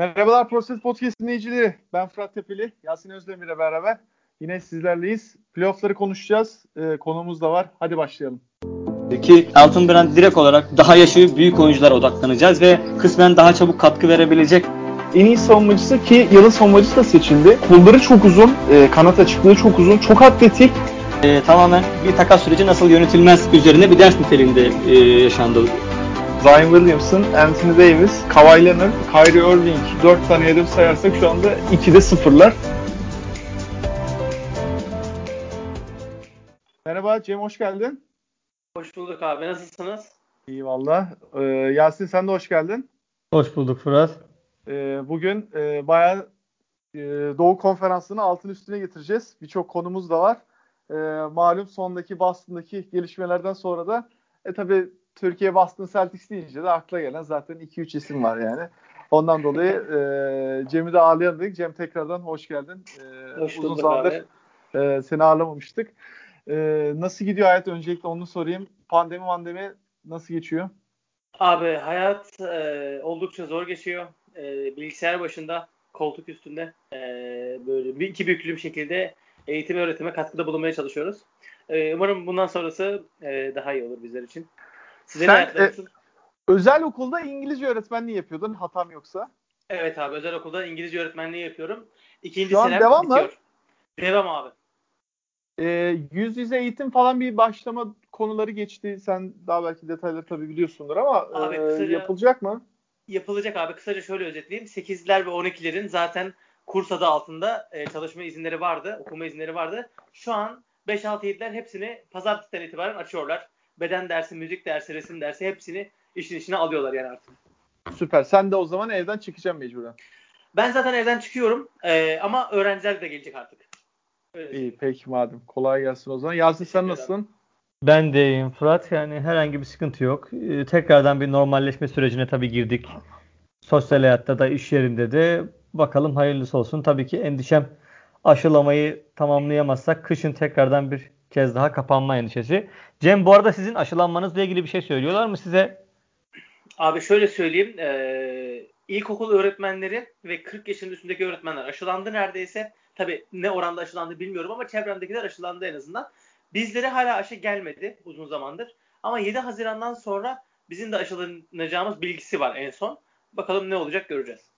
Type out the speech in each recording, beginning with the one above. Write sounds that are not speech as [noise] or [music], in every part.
Merhabalar Proses Podcast dinleyicileri. Ben Fırat Tepeli, Yasin Özdemir ile beraber yine sizlerleyiz. Playoff'ları konuşacağız. Ee, konumuz da var. Hadi başlayalım. Ki Altın Brand direkt olarak daha yaşı büyük oyunculara odaklanacağız ve kısmen daha çabuk katkı verebilecek En iyi savunmacısı ki yılın savunmacısı da seçildi. Kolları çok uzun, e, kanat açıklığı çok uzun, çok atletik. e, tamamen bir takas süreci nasıl yönetilmez üzerine bir ders niteliğinde e, yaşandı. Zion Williamson, Anthony Davis, Kawhi Leonard, Kyrie Irving 4 tane hedef sayarsak şu anda 2'de sıfırlar. Merhaba Cem hoş geldin. Hoş bulduk abi. Nasılsınız? İyi valla. Ee, Yasin sen de hoş geldin. Hoş bulduk Fırat. Ee, bugün e, bayağı e, Doğu Konferansı'nı altın üstüne getireceğiz. Birçok konumuz da var. E, malum sondaki Boston'daki gelişmelerden sonra da e tabi Türkiye Boston Celtics deyince de akla gelen zaten 2-3 isim var yani. Ondan dolayı e, Cem'i de ağırlayalım dedik. Cem tekrardan hoş geldin. E, Hoş uzun zamandır e, seni ağırlamamıştık. E, nasıl gidiyor hayat? Öncelikle onu sorayım. Pandemi mandemi nasıl geçiyor? Abi hayat e, oldukça zor geçiyor. E, bilgisayar başında, koltuk üstünde e, böyle bir iki büklüm şekilde eğitim öğretime katkıda bulunmaya çalışıyoruz. E, umarım bundan sonrası e, daha iyi olur bizler için. Size Sen, e? Özel okulda İngilizce öğretmenliği yapıyordun hatam yoksa. Evet abi özel okulda İngilizce öğretmenliği yapıyorum. İkinci Şu an senem devam mı? Devam abi. Ee, yüz yüze eğitim falan bir başlama konuları geçti. Sen daha belki detayları tabii biliyorsundur ama Abi e, kısaca- yapılacak mı? yapılacak abi. Kısaca şöyle özetleyeyim. 8'ler ve 12'lerin zaten kurs adı altında e, çalışma izinleri vardı, okuma izinleri vardı. Şu an 5-6-7'ler hepsini pazartesiden itibaren açıyorlar. Beden dersi, müzik dersi, resim dersi hepsini işin içine alıyorlar yani artık. Süper. Sen de o zaman evden çıkacaksın mecburen. Ben zaten evden çıkıyorum e, ama öğrenciler de gelecek artık. Öyle İyi peki madem. Kolay gelsin o zaman. Yasin sen nasılsın? Ben de iyiyim Fırat. Yani herhangi bir sıkıntı yok. Ee, tekrardan bir normalleşme sürecine tabii girdik. Sosyal hayatta da iş yerinde de bakalım hayırlısı olsun. Tabii ki endişem aşılamayı tamamlayamazsak kışın tekrardan bir kez daha kapanma endişesi. Cem bu arada sizin aşılanmanızla ilgili bir şey söylüyorlar mı size? Abi şöyle söyleyeyim. E, ilkokul öğretmenleri ve 40 yaşın üstündeki öğretmenler aşılandı neredeyse. Tabi ne oranda aşılandı bilmiyorum ama çevremdekiler aşılandı en azından. Bizlere hala aşı gelmedi uzun zamandır. Ama 7 Haziran'dan sonra bizim de aşılanacağımız bilgisi var en son. Bakalım ne olacak göreceğiz.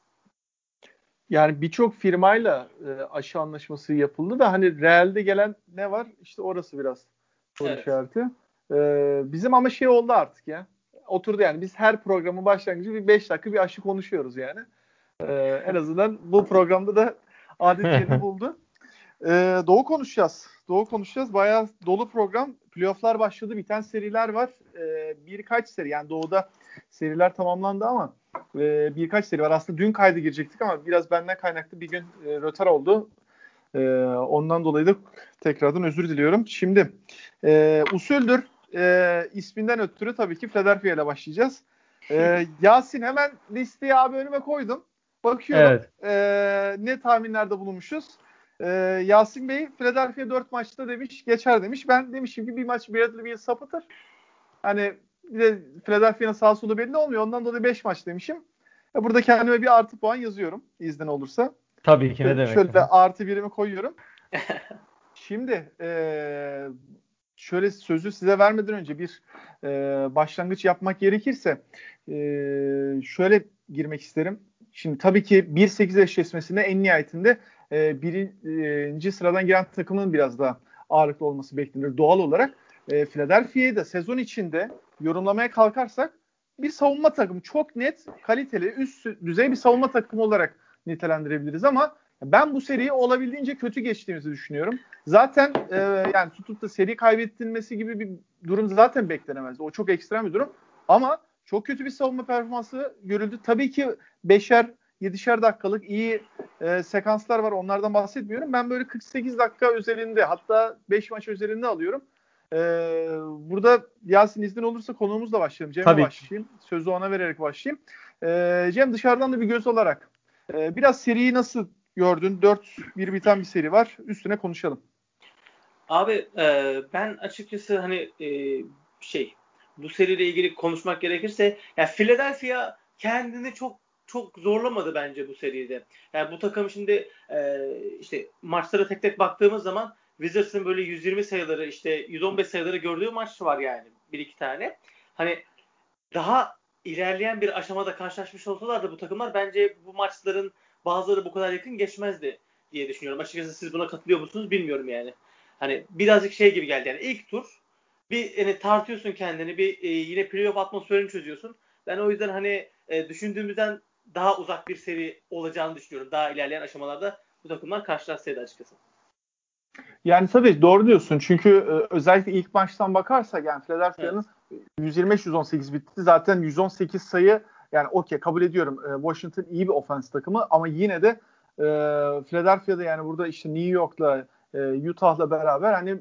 Yani birçok firmayla e, aşı anlaşması yapıldı da hani realde gelen ne var? İşte orası biraz soru Evet. işareti. E, bizim ama şey oldu artık ya. Oturdu yani. Biz her programın başlangıcı bir 5 dakika bir aşı konuşuyoruz yani. E, en azından bu programda da adet [laughs] yerini buldu. E, Doğu konuşacağız. Doğu konuşacağız. Bayağı dolu program. Playoff'lar başladı. Biten seriler var. E, birkaç seri yani Doğu'da seriler tamamlandı ama e, birkaç seri var. Aslında dün kayda girecektik ama biraz benden kaynaklı bir gün e, rötar oldu. E, ondan dolayı da tekrardan özür diliyorum. Şimdi e, usuldür e, isminden ötürü tabii ki Philadelphia ile başlayacağız. E, [laughs] Yasin hemen listeyi abi önüme koydum. Bakıyorum Evet. e, ne tahminlerde bulunmuşuz. E, Yasin Bey Philadelphia 4 maçta demiş geçer demiş. Ben demişim ki bir maç Bradley Beal sapıtır. Hani bir de Philadelphia'nın sağ solu belli olmuyor. Ondan dolayı 5 maç demişim. E, burada kendime bir artı puan yazıyorum iznin olursa. Tabii ki ne Şöyle- demek. Şöyle de artı birimi koyuyorum. [laughs] Şimdi eee, şöyle sözü size vermeden önce bir eee, başlangıç yapmak gerekirse eee, şöyle girmek isterim. Şimdi tabii ki 1-8 eşleşmesinde en nihayetinde eee, birinci sıradan giren takımın biraz daha ağırlıklı olması beklenir doğal olarak. Eee Philadelphia'yı da sezon içinde yorumlamaya kalkarsak bir savunma takımı çok net, kaliteli, üst düzey bir savunma takımı olarak nitelendirebiliriz ama ben bu seriyi olabildiğince kötü geçtiğimizi düşünüyorum. Zaten e, yani tutup da seri kaybettirmesi gibi bir durum zaten beklenemez. O çok ekstrem bir durum. Ama çok kötü bir savunma performansı görüldü. Tabii ki beşer, yedişer dakikalık iyi e, sekanslar var. Onlardan bahsetmiyorum. Ben böyle 48 dakika özelinde hatta 5 maç özelinde alıyorum. E, burada Yasin iznin olursa konuğumuzla başlayalım. Cem'e Tabii ki. başlayayım. Sözü ona vererek başlayayım. E, Cem dışarıdan da bir göz olarak e, biraz seriyi nasıl gördün? 4-1 biten bir seri var. Üstüne konuşalım. Abi e, ben açıkçası hani e, şey bu seriyle ilgili konuşmak gerekirse ya Philadelphia kendini çok çok zorlamadı bence bu seride. Yani bu takım şimdi e, işte maçlara tek tek baktığımız zaman Wizards'ın böyle 120 sayıları işte 115 sayıları gördüğü maç var yani bir iki tane. Hani daha ilerleyen bir aşamada karşılaşmış olsalar da bu takımlar bence bu maçların bazıları bu kadar yakın geçmezdi diye düşünüyorum. Açıkçası siz buna katılıyor musunuz bilmiyorum yani. Hani birazcık şey gibi geldi yani ilk tur bir yani tartıyorsun kendini bir e, yine playoff atmosferini çözüyorsun. Ben o yüzden hani e, düşündüğümüzden daha uzak bir seri olacağını düşünüyorum. Daha ilerleyen aşamalarda bu takımlar karşılaşsaydı açıkçası. Yani tabii doğru diyorsun. Çünkü e, özellikle ilk maçtan bakarsak yani Philadelphia'nın evet. 125-118 bitti. Zaten 118 sayı yani okey kabul ediyorum. E, Washington iyi bir ofens takımı ama yine de e, Philadelphia'da yani burada işte New York'la e, Utah'la beraber hani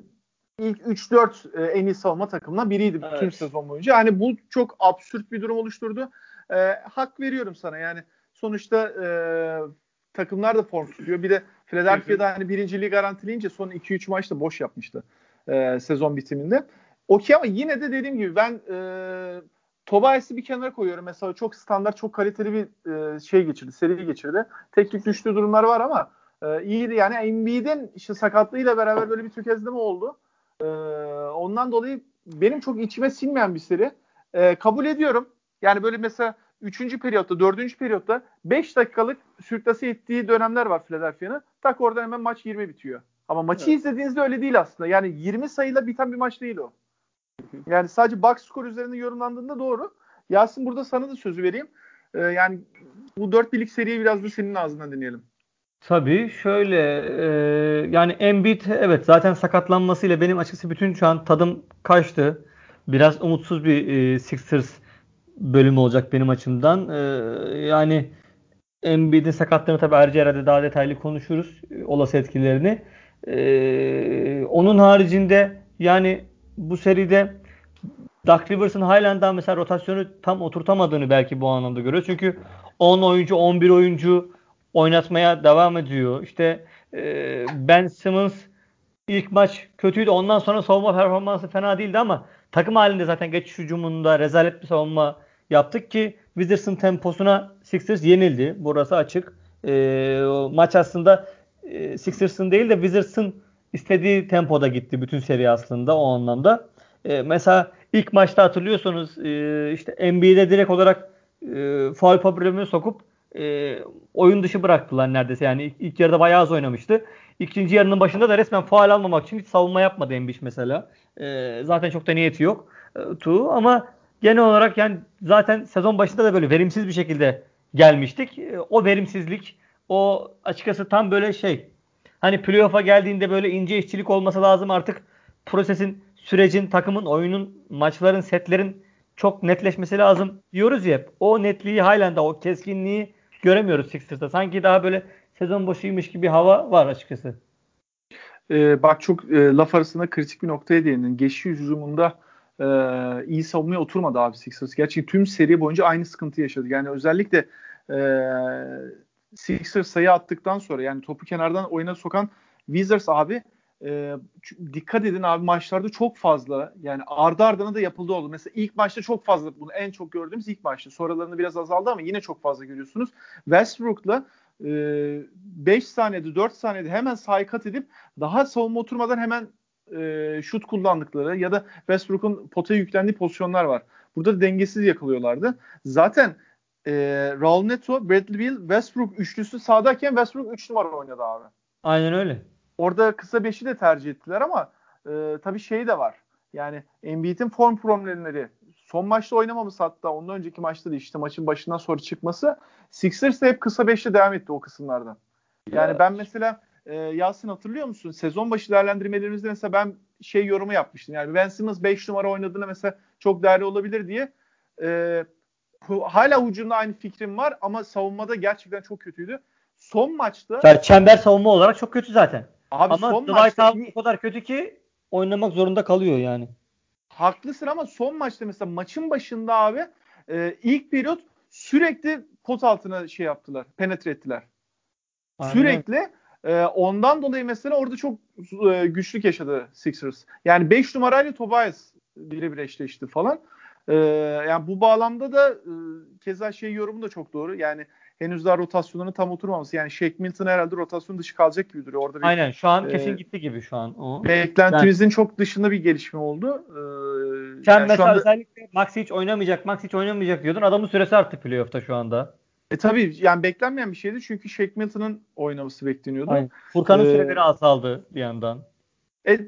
ilk 3-4 e, en iyi savunma takımından biriydi evet. tüm sezon boyunca. Hani bu çok absürt bir durum oluşturdu. E, hak veriyorum sana yani sonuçta e, takımlar da form tutuyor. Bir de Philadelphia'da hani birinciliği garantileyince son 2-3 maçta boş yapmıştı e, sezon bitiminde. Okey ama yine de dediğim gibi ben e, Tobias'ı bir kenara koyuyorum. Mesela çok standart, çok kaliteli bir e, şey geçirdi, seri geçirdi. Teknik düştüğü durumlar var ama e, iyiydi. Yani Embiid'in işte sakatlığıyla beraber böyle bir tökezleme oldu. E, ondan dolayı benim çok içime sinmeyen bir seri. E, kabul ediyorum. Yani böyle mesela 3. periyotta, 4. periyotta 5 dakikalık sürklase ettiği dönemler var Philadelphia'nın. Tak oradan hemen maç 20 bitiyor. Ama maçı evet. izlediğinizde öyle değil aslında. Yani 20 sayıyla biten bir maç değil o. Yani sadece box skor üzerinde yorumlandığında doğru. Yasin burada sana da sözü vereyim. Ee, yani bu 4 birlik seriyi biraz da senin ağzından dinleyelim. Tabii şöyle e, yani Embiid evet zaten sakatlanmasıyla benim açıkçası bütün şu an tadım kaçtı. Biraz umutsuz bir e, Sixers bölüm olacak benim açımdan. E, yani Embiid'in sakatlığını tabii ayrıca herhalde daha detaylı konuşuruz. E, olası etkilerini. E, onun haricinde yani bu seride Doug Rivers'ın halen mesela rotasyonu tam oturtamadığını belki bu anlamda görüyoruz. Çünkü 10 oyuncu, 11 oyuncu oynatmaya devam ediyor. İşte e, Ben Simmons ilk maç kötüydü. Ondan sonra savunma performansı fena değildi ama takım halinde zaten geçiş hücumunda rezalet bir savunma yaptık ki Wizards'ın temposuna Sixers yenildi. Burası açık. E, maç aslında e, Sixers'ın değil de Wizards'ın istediği tempoda gitti bütün seri aslında o anlamda. E, mesela ilk maçta hatırlıyorsanız e, işte NBA'de direkt olarak e, foul problemini sokup e, oyun dışı bıraktılar neredeyse. Yani ilk, ilk yarıda bayağı az oynamıştı. İkinci yarının başında da resmen faal almamak için hiç savunma yapmadı Embiid mesela. E, zaten çok da niyeti yok. E, tu ama genel olarak yani zaten sezon başında da böyle verimsiz bir şekilde gelmiştik. E, o verimsizlik o açıkçası tam böyle şey hani playoff'a geldiğinde böyle ince işçilik olması lazım artık prosesin sürecin takımın oyunun maçların setlerin çok netleşmesi lazım diyoruz ya o netliği halen de o keskinliği göremiyoruz Sixers'ta. Sanki daha böyle sezon başıymış gibi hava var açıkçası. Ee, bak çok e, laf arasında kritik bir noktaya değindin. Geçiş hücumunda e, iyi savunmaya oturmadı abi Sixers. Gerçi tüm seri boyunca aynı sıkıntı yaşadı. Yani özellikle e, Sixers sayı attıktan sonra yani topu kenardan oyuna sokan Wizards abi e, dikkat edin abi maçlarda çok fazla yani ardı ardına da yapıldı oldu. Mesela ilk maçta çok fazla bunu en çok gördüğümüz ilk maçta. Sonralarında biraz azaldı ama yine çok fazla görüyorsunuz. Westbrook'la 5 e, saniyede 4 saniyede hemen sahayı kat edip daha savunma oturmadan hemen e, şut kullandıkları ya da Westbrook'un potaya yüklendiği pozisyonlar var. Burada da dengesiz yakalıyorlardı. Zaten e, Raul Neto, Bradley Beal, Westbrook üçlüsü sağdayken Westbrook 3 numara oynadı abi. Aynen öyle. Orada kısa beşi de tercih ettiler ama e, tabii şey de var. Yani Embiid'in form problemleri son maçta oynamaması hatta ondan önceki maçta da işte maçın başından sonra çıkması Sixers de hep kısa beşte devam etti o kısımlardan. Yani evet. ben mesela e, Yasin hatırlıyor musun? Sezon başı değerlendirmelerimizde mesela ben şey yorumu yapmıştım. Yani Ben Simmons 5 numara oynadığında mesela çok değerli olabilir diye. E, hala hücumda aynı fikrim var ama savunmada gerçekten çok kötüydü. Son maçta yani çember savunma olarak çok kötü zaten. Abi ama son Dwight Howard o kadar kötü ki oynamak zorunda kalıyor yani. Haklısın ama son maçta mesela maçın başında abi e, ilk periyot sürekli pot altına şey yaptılar. Penetre ettiler. Aynen. Sürekli e, ondan dolayı mesela orada çok e, güçlük yaşadı Sixers. Yani 5 numarayla Tobias birebir eşleşti falan. E, yani bu bağlamda da e, keza şey yorumu da çok doğru. Yani henüz daha rotasyonunu tam oturmaması. Yani Shake Milton herhalde rotasyon dışı kalacak gibi duruyor. Orada bir, Aynen şu an e, kesin gitti gibi şu an o. Beklentimizin yani, çok dışında bir gelişme oldu. Ee, Sen yani mesela anda, özellikle Maxi hiç oynamayacak, Maxi hiç oynamayacak diyordun. Adamın süresi arttı playoff'ta şu anda. E tabii yani beklenmeyen bir şeydi çünkü Shake Milton'ın oynaması bekleniyordu. Aynen. Furkan'ın ee, süreleri azaldı bir yandan. E,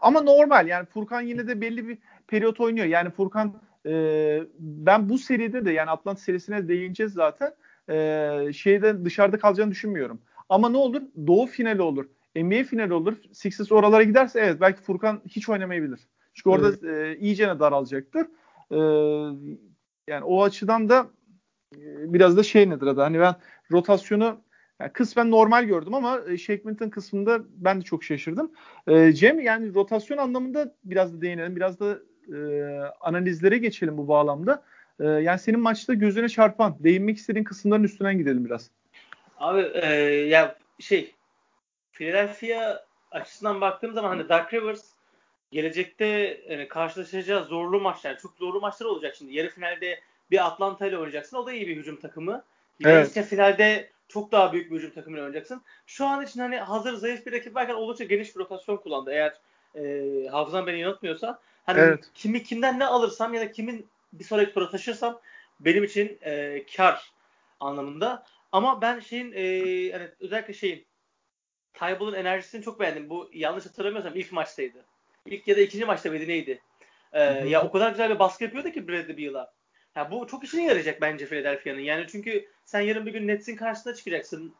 ama normal yani Furkan yine de belli bir periyot oynuyor. Yani Furkan e, ben bu seride de yani Atlantis serisine değineceğiz zaten. E, şeyde dışarıda kalacağını düşünmüyorum. Ama ne olur? Doğu finali olur. NBA finali olur. Sixers oralara giderse evet belki Furkan hiç oynamayabilir. Çünkü orada evet. e, iyicene daralacaktır. E, yani o açıdan da biraz da şey nedir adı? Hani ben rotasyonu yani kısmen normal gördüm ama e, Shackleton kısmında ben de çok şaşırdım. E, Cem yani rotasyon anlamında biraz da değinelim. Biraz da e, analizlere geçelim bu bağlamda. E, yani senin maçta gözüne çarpan, değinmek istediğin kısımların üstünden gidelim biraz. Abi e, ya şey Philadelphia açısından baktığım zaman hani Dark Rivers gelecekte yani karşılaşacağı zorlu maçlar, çok zorlu maçlar olacak şimdi. Yarı finalde bir Atlanta ile oynayacaksın. O da iyi bir hücum takımı. Evet. ise finalde çok daha büyük bir hücum takımıyla oynayacaksın. Şu an için hani hazır zayıf bir rakip varken oldukça geniş bir rotasyon kullandı. Eğer e, hafızam beni yanıltmıyorsa. Hani evet. kimi kimden ne alırsam ya da kimin bir sonraki tura taşırsam benim için e, kar anlamında. Ama ben şeyin e, hani özellikle şeyin Tybal'ın enerjisini çok beğendim. Bu yanlış hatırlamıyorsam ilk maçtaydı. İlk ya da ikinci maçta mıydı neydi? Ee, ya o kadar güzel bir baskı yapıyordu ki Bradley Beal'a. Ya bu çok işine yarayacak bence Philadelphia'nın. Yani çünkü sen yarın bir gün Nets'in karşısına çıkacaksın.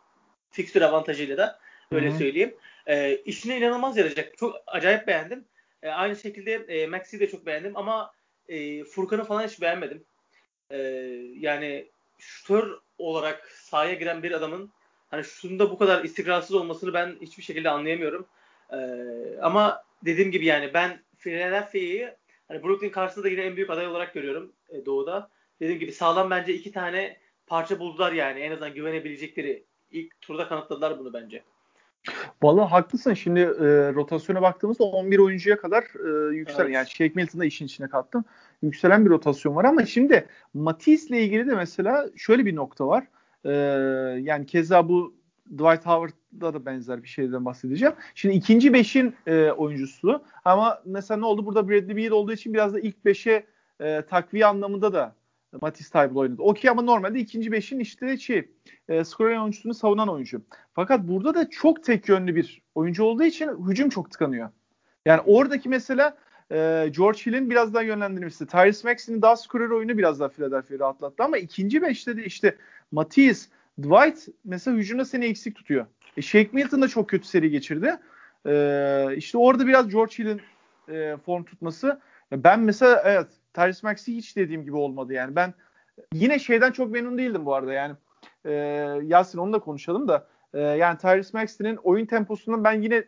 Fixture avantajıyla da. Öyle Hı-hı. söyleyeyim. E, işine inanılmaz yarayacak. Çok acayip beğendim. E, aynı şekilde e, Maxi'yi de çok beğendim ama e, Furkan'ı falan hiç beğenmedim. E, yani şutör olarak sahaya giren bir adamın hani şutunda bu kadar istikrarsız olmasını ben hiçbir şekilde anlayamıyorum. E, ama dediğim gibi yani ben Philadelphia'yı hani Brooklyn karşısında da yine en büyük aday olarak görüyorum Doğu'da. Dediğim gibi sağlam bence iki tane parça buldular yani. En azından güvenebilecekleri. ilk turda kanıtladılar bunu bence. Vallahi haklısın. Şimdi e, rotasyona baktığımızda 11 oyuncuya kadar e, yükselen evet. yani Shake Milton'ı da işin içine kattım. Yükselen bir rotasyon var ama şimdi Matisse ile ilgili de mesela şöyle bir nokta var. E, yani keza bu Dwight Howard'da da benzer bir şeyden bahsedeceğim. Şimdi ikinci beşin e, oyuncusu ama mesela ne oldu? Burada Bradley Beal olduğu için biraz da ilk beşe e, takviye anlamında da Matisse Taybul oynadı. Okey ama normalde ikinci beşin işte şey e, scorer oyuncusunu savunan oyuncu. Fakat burada da çok tek yönlü bir oyuncu olduğu için hücum çok tıkanıyor. Yani oradaki mesela e, George Hill'in biraz daha yönlendirilmesi. Tyrese Maxey'nin daha scorer oyunu biraz daha Philadelphia'yı rahatlattı ama ikinci beşte de işte Matisse, Dwight mesela hücumda seni eksik tutuyor. E, Shake Milton da çok kötü seri geçirdi. E, işte orada biraz George Hill'in e, form tutması. Ben mesela evet Tyrese Maxey hiç dediğim gibi olmadı yani. Ben yine şeyden çok memnun değildim bu arada yani. E, Yasin onu da konuşalım da. E, yani Tyrese Maxey'nin oyun temposundan ben yine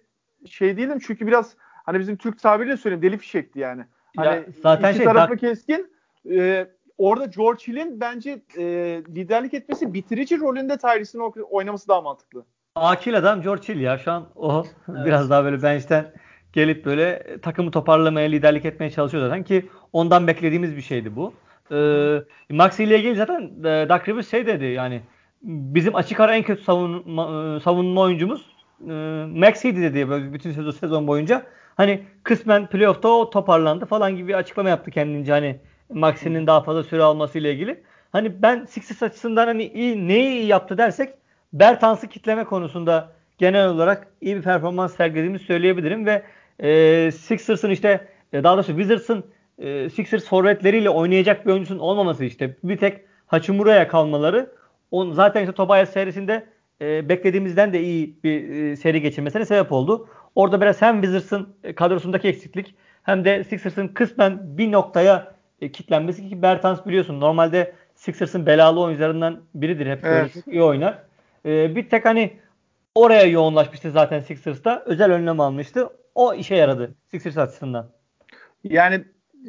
şey değilim çünkü biraz hani bizim Türk tabiriyle söyleyeyim deli fişekti yani. Hani ya, zaten iki şey, tarafı tak- keskin. E, orada George Hill'in bence e, liderlik etmesi bitirici rolünde Tyrese'in oynaması daha mantıklı. Akil adam George Hill ya şu an o evet. biraz daha böyle bench'ten gelip böyle takımı toparlamaya, liderlik etmeye çalışıyor zaten ki ondan beklediğimiz bir şeydi bu. Ee, Maxi ile ilgili zaten e, Doug Rivers şey dedi yani bizim açık ara en kötü savunma, e, savunma oyuncumuz e, Maxi'ydi dedi böyle bütün sezon, sezon boyunca. Hani kısmen playoff'ta o toparlandı falan gibi bir açıklama yaptı kendince hani Maxi'nin daha fazla süre alması ile ilgili. Hani ben Sixers açısından hani iyi, neyi iyi yaptı dersek Bertans'ı kitleme konusunda genel olarak iyi bir performans sergilediğimizi söyleyebilirim ve e, Sixers'ın işte e, daha doğrusu Wizards'ın e, Sixers forvetleriyle oynayacak bir oyuncusun olmaması işte bir tek Hachimura'ya kalmaları on, zaten işte Tobias serisinde e, beklediğimizden de iyi bir e, seri geçirmesine sebep oldu. Orada biraz hem Wizards'ın e, kadrosundaki eksiklik hem de Sixers'ın kısmen bir noktaya e, kitlenmesi ki Bertans biliyorsun normalde Sixers'ın belalı oyuncularından biridir. Hep evet. çok iyi oynar. E, bir tek hani oraya yoğunlaşmıştı zaten Sixers'ta. Özel önlem almıştı. O işe yaradı Sixers açısından. Yani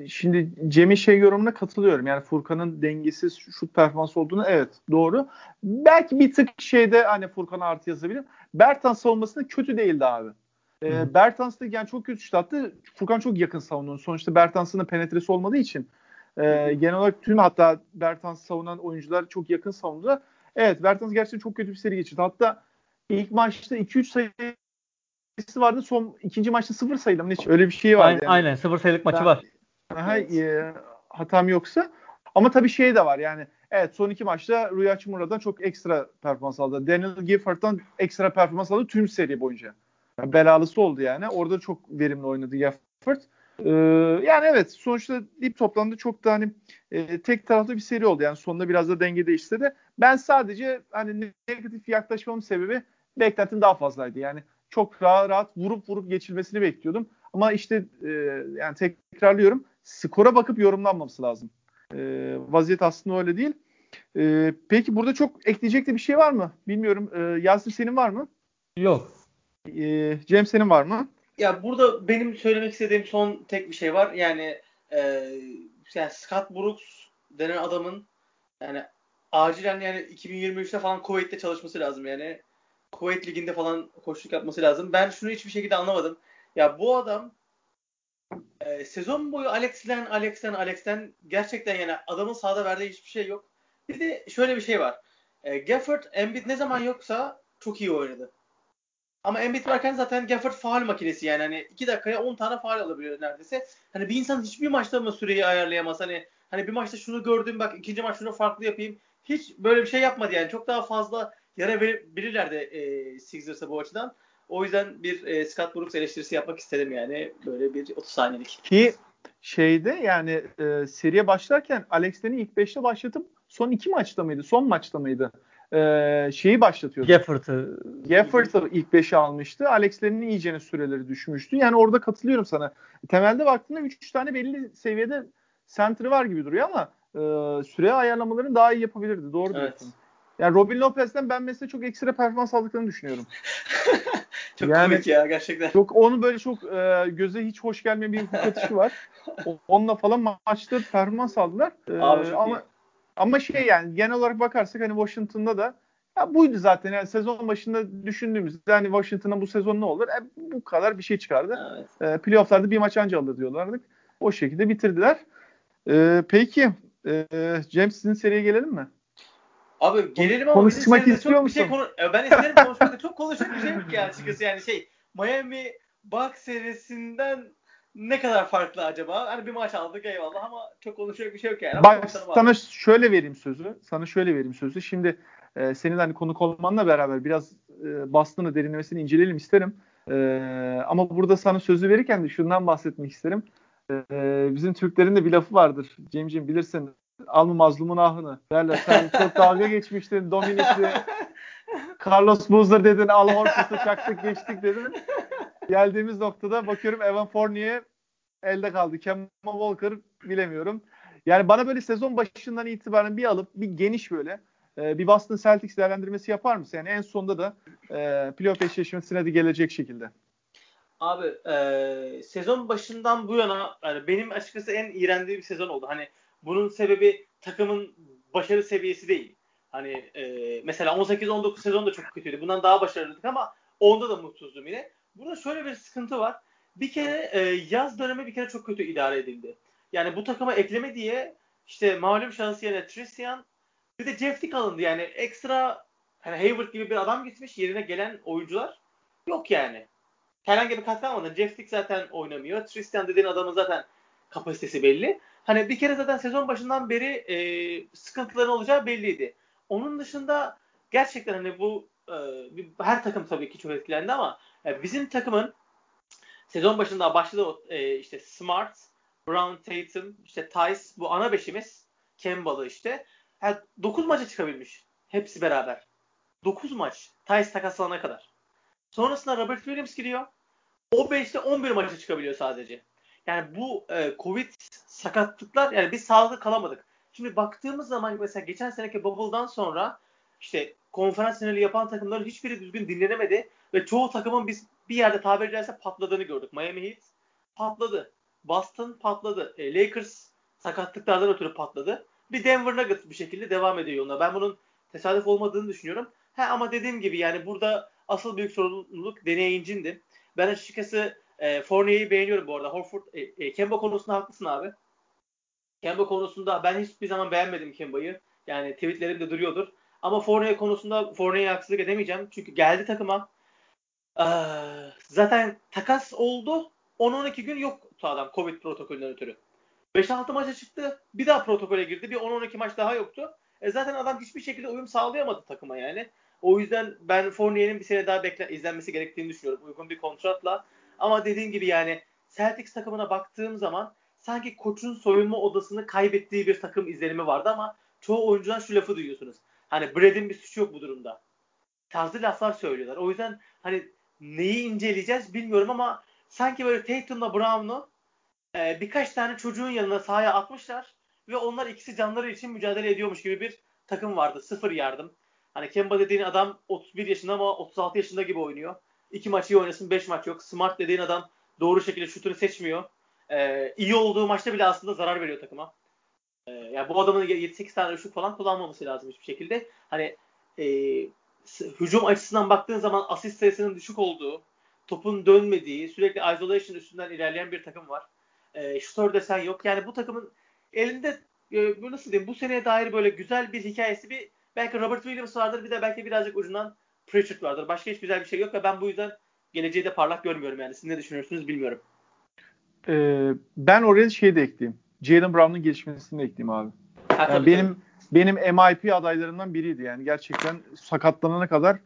şimdi Cem'in şey yorumuna katılıyorum. Yani Furkan'ın dengesiz şut performansı olduğunu evet doğru. Belki bir tık şeyde hani Furkan'a artı yazabilirim. Bertans savunmasında kötü değildi abi. E, Bertans da yani çok kötü şut attı. Furkan çok yakın savundu. Sonuçta Bertans'ın da penetresi olmadığı için e, genel olarak tüm hatta Bertans savunan oyuncular çok yakın savundu. Evet Bertans gerçekten çok kötü bir seri geçirdi. Hatta ilk maçta 2-3 sayısı vardı. Son ikinci maçta 0 sayılı mı? Öyle bir şey vardı. Aynen, yani. aynen 0 sayılık maçı ben, var. Aha, evet. e, hatam yoksa. Ama tabii şey de var yani. Evet son iki maçta Rui Hachimura'dan çok ekstra performans aldı. Daniel Gifford'dan ekstra performans aldı tüm seri boyunca. Yani belalısı oldu yani. Orada çok verimli oynadı Gifford. Ee, yani evet sonuçta dip toplamda çok da hani e, tek taraflı bir seri oldu. Yani sonunda biraz da denge değişti de. Ben sadece hani negatif yaklaşmamın sebebi beklentim daha fazlaydı. Yani çok rahat rahat vurup vurup geçilmesini bekliyordum. Ama işte e, yani tekrarlıyorum skora bakıp yorumlanmaması lazım. E, vaziyet aslında öyle değil. E, peki burada çok ekleyecek de bir şey var mı? Bilmiyorum. E, Yasin senin var mı? Yok. E, Cem senin var mı? Ya burada benim söylemek istediğim son tek bir şey var. Yani e, yani Scott Brooks denen adamın yani acilen yani 2023'te falan Kuveyt'te çalışması lazım yani. Kuveyt liginde falan koşuluk yapması lazım. Ben şunu hiçbir şekilde anlamadım. Ya bu adam e, sezon boyu Alex'ten Alex'ten Alex'ten gerçekten yani adamın sahada verdiği hiçbir şey yok. Bir de şöyle bir şey var. E, Gafford, Embiid ne zaman yoksa çok iyi oynadı. Ama Embiid varken zaten Gafford faal makinesi yani hani 2 dakikaya 10 tane faal alabiliyor neredeyse. Hani bir insan hiçbir maçta mı süreyi ayarlayamaz? Hani hani bir maçta şunu gördüm bak ikinci maç şunu farklı yapayım. Hiç böyle bir şey yapmadı yani. Çok daha fazla yara verirlerdi e, Sixers'a bu açıdan. O yüzden bir e, Scott Brooks eleştirisi yapmak istedim yani. Böyle bir 30 saniyelik. Ki şeyde yani e, seriye başlarken Alex'lerini ilk 5'te başlatıp son iki maçta mıydı? Son maçta mıydı? E, şeyi başlatıyordu. Gafford'ı. Gafford'ı ilk 5'e almıştı. Alex'lerin iyicene süreleri düşmüştü. Yani orada katılıyorum sana. Temelde baktığında 3 tane belli seviyede center'ı var gibi duruyor ama e, süre ayarlamalarını daha iyi yapabilirdi. Doğru evet. diyorsun. Yani Robin Lopez'den ben mesela çok ekstra performans aldıklarını düşünüyorum. [laughs] çok yani, komik ya gerçekten. Çok onu böyle çok e, göze hiç hoş gelmeyen bir hukuk atışı var. Onunla falan maçta performans aldılar. E, Abi ama iyi. ama şey yani genel olarak bakarsak hani Washington'da da ya buydu zaten yani sezon başında düşündüğümüzde hani Washington'a bu sezon ne olur? E, bu kadar bir şey çıkardı. Evet. E, playoff'larda bir maç anca alır diyorlardık. O şekilde bitirdiler. E, peki e, James sizin seriye gelelim mi? Abi gelelim ama konuşmak istiyor musun? Şey konu- ben isterim [laughs] konuşmak çok konuşacak bir şey yok ya açıkçası yani şey Miami Bucks serisinden ne kadar farklı acaba? Hani bir maç aldık eyvallah ama çok konuşacak bir şey yok yani. Bak sana abi. şöyle vereyim sözü. Sana şöyle vereyim sözü. Şimdi e, senin hani konuk olmanla beraber biraz e, Boston'ı derinlemesini inceleyelim isterim. E, ama burada sana sözü verirken de şundan bahsetmek isterim. E, bizim Türklerin de bir lafı vardır. Cemciğim bilirsin alma mazlumun ahını derler. Sen çok dalga geçmiştin Dominik'le. Carlos Boozer dedin. Al Horford'u çaktık geçtik dedin. Geldiğimiz noktada bakıyorum Evan Fournier elde kaldı. Kemba Walker bilemiyorum. Yani bana böyle sezon başından itibaren bir alıp bir geniş böyle e, bir Boston Celtics değerlendirmesi yapar mısın? Yani en sonunda da e, playoff eşleşmesine de gelecek şekilde. Abi e, sezon başından bu yana yani benim açıkçası en iğrendiğim bir sezon oldu. Hani bunun sebebi takımın başarı seviyesi değil. Hani e, mesela 18-19 sezon da çok kötüydü. Bundan daha başarılıydık ama onda da mutsuzdum yine. Burada şöyle bir sıkıntı var. Bir kere e, yaz dönemi bir kere çok kötü idare edildi. Yani bu takıma ekleme diye işte malum şansı yerine Tristan bir de Jeff alındı. Yani ekstra hani Hayward gibi bir adam gitmiş yerine gelen oyuncular yok yani. Herhangi bir katkı almadan. Jeff zaten oynamıyor. Tristan dediğin adamın zaten kapasitesi belli. Hani bir kere zaten sezon başından beri e, sıkıntıların olacağı belliydi. Onun dışında gerçekten hani bu e, her takım tabii ki çok etkilendi ama e, bizim takımın sezon başında başladı e, işte Smart, Brown, Tatum, işte Tice bu ana beşimiz Kemba'lı işte. Yani 9 maça çıkabilmiş. Hepsi beraber. 9 maç. Tice takaslanana kadar. Sonrasında Robert Williams giriyor. O 5'te 11 maça çıkabiliyor sadece. Yani bu e, Covid sakatlıklar yani biz sağlıklı kalamadık. Şimdi baktığımız zaman mesela geçen seneki Bubble'dan sonra işte konferans finali yapan takımların hiçbiri düzgün dinlenemedi ve çoğu takımın biz bir yerde tabiri caizse patladığını gördük. Miami Heat patladı. Boston patladı. E, Lakers sakatlıklardan ötürü patladı. Bir Denver Nuggets bir şekilde devam ediyor yoluna. Ben bunun tesadüf olmadığını düşünüyorum. He ama dediğim gibi yani burada asıl büyük sorumluluk deneyicindi. Ben açıkçası e, Fournier'i beğeniyorum bu arada. Horford, e, e, Kemba konusunda haklısın abi. Kemba konusunda ben hiçbir zaman beğenmedim Kemba'yı. Yani tweetlerimde duruyordur. Ama Fournier konusunda Fournier'e haksızlık edemeyeceğim. Çünkü geldi takıma. Ee, zaten takas oldu. 10-12 gün yok adam Covid protokolünden ötürü. 5-6 maça çıktı. Bir daha protokole girdi. Bir 10-12 maç daha yoktu. E zaten adam hiçbir şekilde uyum sağlayamadı takıma yani. O yüzden ben Fournier'in bir sene daha bekle, izlenmesi gerektiğini düşünüyorum. Uygun bir kontratla. Ama dediğim gibi yani Celtics takımına baktığım zaman sanki koçun soyunma odasını kaybettiği bir takım izlenimi vardı ama çoğu oyuncudan şu lafı duyuyorsunuz. Hani Brad'in bir suçu yok bu durumda. Tarzı laflar söylüyorlar. O yüzden hani neyi inceleyeceğiz bilmiyorum ama sanki böyle Tatum'la Brown'u e, birkaç tane çocuğun yanına sahaya atmışlar ve onlar ikisi canları için mücadele ediyormuş gibi bir takım vardı. Sıfır yardım. Hani Kemba dediğin adam 31 yaşında ama 36 yaşında gibi oynuyor. İki maçı iyi oynasın 5 maç yok. Smart dediğin adam doğru şekilde şutunu seçmiyor. Ee, iyi olduğu maçta bile aslında zarar veriyor takıma. Ee, yani bu adamın 7-8 tane şut falan kullanmaması lazım hiçbir şekilde. Hani e, hücum açısından baktığın zaman asist sayısının düşük olduğu, topun dönmediği, sürekli isolation üstünden ilerleyen bir takım var. E, şutör desen yok. Yani bu takımın elinde e, nasıl diyeyim bu seneye dair böyle güzel bir hikayesi bir belki Robert Williams vardır bir de belki birazcık ucundan Pritchard vardır. Başka hiç güzel bir şey yok ve ben bu yüzden geleceği de parlak görmüyorum yani. Siz ne düşünüyorsunuz bilmiyorum. Ee, ben oraya şey de ekleyeyim. Jalen Brown'un gelişmesini de ekleyeyim abi. Ha, yani benim tabii. benim MIP adaylarından biriydi yani. Gerçekten sakatlanana kadar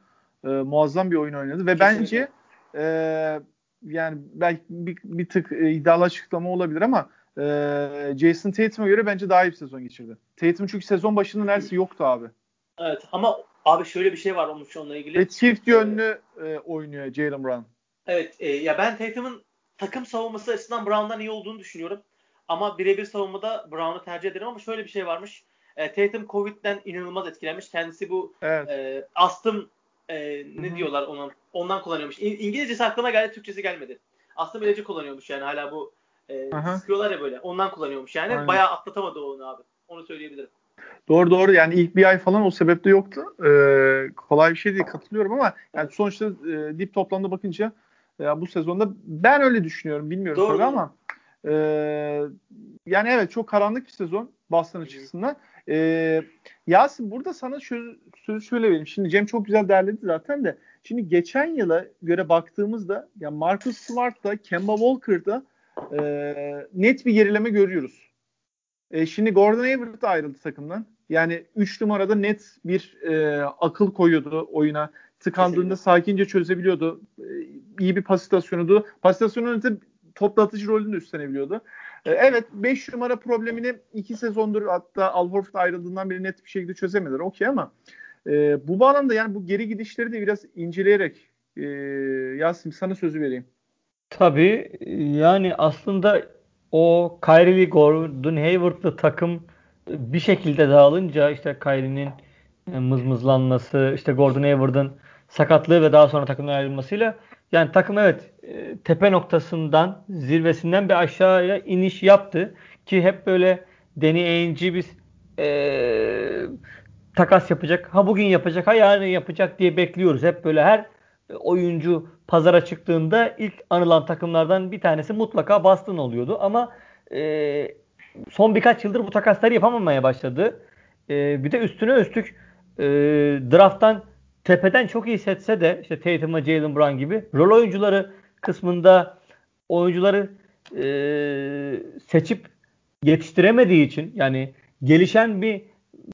e, muazzam bir oyun oynadı ve Kesinlikle. bence e, yani belki bir, bir tık e, iddialı açıklama olabilir ama e, Jason Tatum'a göre bence daha iyi bir sezon geçirdi. Tatum çünkü sezon başında neredeyse yoktu abi. Evet ama abi şöyle bir şey var olmuş onunla ilgili. Ve çift yönlü e, oynuyor Jalen Brown. Evet e, ya ben Tatum'un takım savunması açısından Brown'dan iyi olduğunu düşünüyorum. Ama birebir savunmada Brown'u tercih ederim ama şöyle bir şey varmış. E, Tatum Covid'den inanılmaz etkilenmiş. Kendisi bu evet. e, astım e, ne Hı-hı. diyorlar ona ondan kullanıyormuş. İ- İngilizcesi aklıma geldi, Türkçesi gelmedi. Astım ilacı kullanıyormuş yani hala bu e, sıkıyorlar ya böyle. Ondan kullanıyormuş yani. Aynen. Bayağı atlatamadı onu abi. Onu söyleyebilirim. Doğru doğru yani ilk bir ay falan o sebeple yoktu. Ee, kolay bir şey değil katılıyorum ama yani sonuçta e, dip toplamda bakınca ya bu sezonda ben öyle düşünüyorum bilmiyorum doğru, tabii ama e, yani evet çok karanlık bir sezon Boston açısından. E, Yasin burada sana sözü şöyle vereyim. Şimdi Cem çok güzel derledi zaten de. Şimdi geçen yıla göre baktığımızda ya Marcus Smart'ta, Kemba Walker'da e, net bir gerileme görüyoruz. E, şimdi Gordon Hayward da ayrıldı takımdan. Yani 3 numarada net bir e, akıl koyuyordu oyuna. Tıkandığında sakince çözebiliyordu. E, iyi bir pasitasyonu. Pasitasyonun öte toplatıcı rolünü de üstlenebiliyordu. E, evet 5 numara problemini 2 sezondur hatta Al Horford ayrıldığından beri net bir şekilde çözemediler. Okey ama e, bu bağlamda yani bu geri gidişleri de biraz inceleyerek e, Yasin sana sözü vereyim. Tabii yani aslında o Kyrie Gordon Hayward'lı takım bir şekilde dağılınca işte Kyrie'nin e, mızmızlanması, işte Gordon Hayward'ın sakatlığı ve daha sonra takımdan ayrılmasıyla yani takım evet e, tepe noktasından zirvesinden bir aşağıya iniş yaptı ki hep böyle Danny Ainge'i biz e, takas yapacak, ha bugün yapacak, ha yarın yapacak diye bekliyoruz. Hep böyle her oyuncu pazara çıktığında ilk anılan takımlardan bir tanesi mutlaka Boston oluyordu. Ama e, son birkaç yıldır bu takasları yapamamaya başladı. E, bir de üstüne üstlük e, drafttan tepeden çok iyi setse de işte Tatum'a Jalen Brown gibi rol oyuncuları kısmında oyuncuları e, seçip yetiştiremediği için yani gelişen bir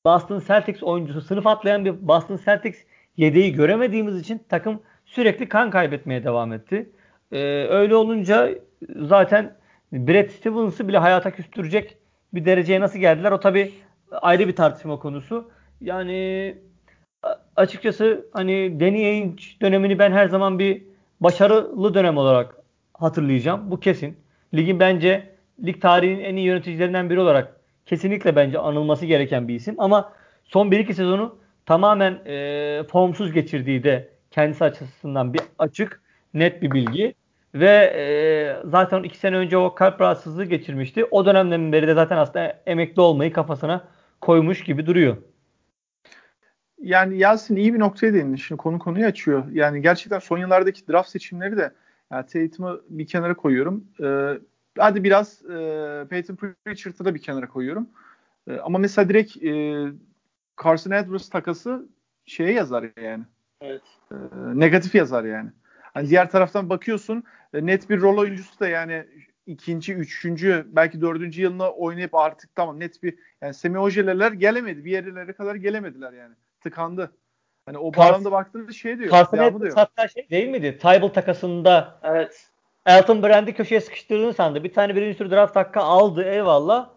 Boston Celtics oyuncusu, sınıf atlayan bir Boston Celtics yedeği göremediğimiz için takım sürekli kan kaybetmeye devam etti. Ee, öyle olunca zaten Brad Stevens'ı bile hayata küstürecek bir dereceye nasıl geldiler o tabi ayrı bir tartışma konusu. Yani açıkçası hani Danny Ainge dönemini ben her zaman bir başarılı dönem olarak hatırlayacağım. Bu kesin. Ligin bence lig tarihinin en iyi yöneticilerinden biri olarak kesinlikle bence anılması gereken bir isim. Ama son 1-2 sezonu tamamen e, formsuz geçirdiği de kendisi açısından bir açık, net bir bilgi. Ve e, zaten 2 sene önce o kalp rahatsızlığı geçirmişti. O dönemden beri de zaten aslında emekli olmayı kafasına koymuş gibi duruyor. Yani Yasin iyi bir noktaya değindin. Şimdi konu konuyu açıyor. Yani gerçekten son yıllardaki draft seçimleri de yani Tatum'u bir kenara koyuyorum. Ee, hadi biraz e, Peyton Pritchard'ı da bir kenara koyuyorum. E, ama mesela direkt e, Carson Edwards takası şeye yazar yani. Evet. E, negatif yazar yani. Hani diğer taraftan bakıyorsun e, net bir rol oyuncusu da yani ikinci, üçüncü, belki dördüncü yılına oynayıp artık tamam net bir yani Semi Ojeleler gelemedi. Bir yerlere kadar gelemediler yani. Tıkandı. Hani o bağlamda baktığında şey diyor. Carson Edwards diyor. hatta şey değil miydi? Tybal takasında Evet. Elton Brand'i köşeye sıkıştırdığını sandı. Bir tane birinci tur draft hakkı aldı eyvallah.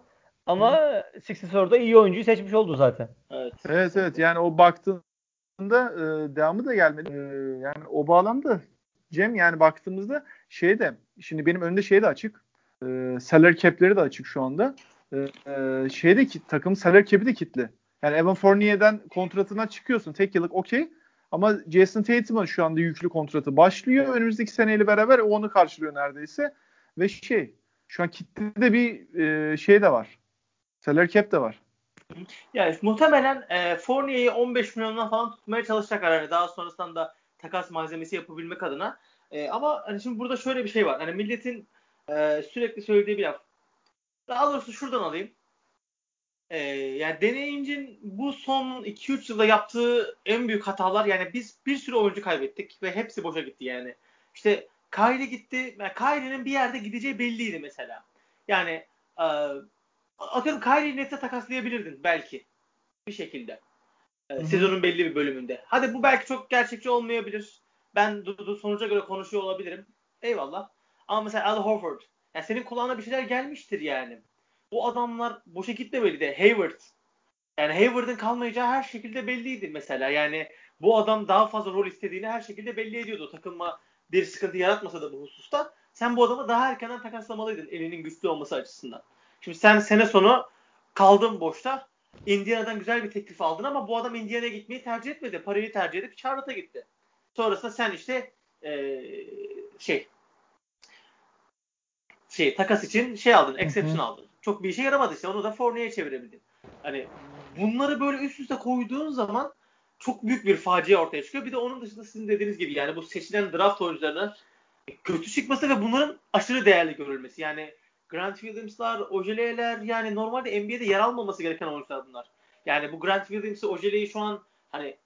Ama Sixers orada iyi oyuncuyu seçmiş oldu zaten. Evet. Evet evet yani o baktığında e, devamı da gelmedi. E, yani o bağlamda Cem yani baktığımızda şey de şimdi benim önümde şey de açık. E, salary cap'leri de açık şu anda. E, e, şey de ki takım salary cap'i de kitli. Yani Evan Fournier'den kontratına çıkıyorsun. Tek yıllık okey. Ama Jason Tatum'un şu anda yüklü kontratı başlıyor. Önümüzdeki seneyle beraber o onu karşılıyor neredeyse. Ve şey şu an kitlede bir e, şey de var. Salary cap de var. Yani muhtemelen e, Fournier'i 15 milyondan falan tutmaya çalışacaklar. Yani daha sonrasında da takas malzemesi yapabilmek adına. E, ama hani şimdi burada şöyle bir şey var. Hani milletin e, sürekli söylediği bir laf. Daha doğrusu şuradan alayım. E, yani deneyimcin bu son 2-3 yılda yaptığı en büyük hatalar yani biz bir sürü oyuncu kaybettik ve hepsi boşa gitti yani. İşte Kyrie gitti. Yani Kyrie'nin bir yerde gideceği belliydi mesela. Yani e, atıyorum Kyrie'yi nette takaslayabilirdin belki bir şekilde. E, sezonun belli bir bölümünde. Hadi bu belki çok gerçekçi olmayabilir. Ben Dudu sonuca göre konuşuyor olabilirim. Eyvallah. Ama mesela Al Horford. Yani senin kulağına bir şeyler gelmiştir yani. Bu adamlar boşa gitmemeli de. Hayward. Yani Hayward'ın kalmayacağı her şekilde belliydi mesela. Yani bu adam daha fazla rol istediğini her şekilde belli ediyordu. Takılma bir sıkıntı yaratmasa da bu hususta. Sen bu adamı daha erkenden takaslamalıydın elinin güçlü olması açısından. Şimdi sen sene sonu kaldın boşta. Indiana'dan güzel bir teklif aldın ama bu adam Indiana'ya gitmeyi tercih etmedi. Parayı tercih edip Charlotte'a gitti. Sonrasında sen işte ee, şey şey takas için şey aldın, exception Hı hı. aldın. Çok bir işe yaramadı işte. Onu da Fournier'e çevirebildin. Hani bunları böyle üst üste koyduğun zaman çok büyük bir facia ortaya çıkıyor. Bir de onun dışında sizin dediğiniz gibi yani bu seçilen draft oyuncularının kötü çıkması ve bunların aşırı değerli görülmesi. Yani Grant Williams'lar, Ojele'ler yani normalde NBA'de yer almaması gereken oyuncular bunlar. Yani bu Grant Williams'ı, Ojele'yi şu an hani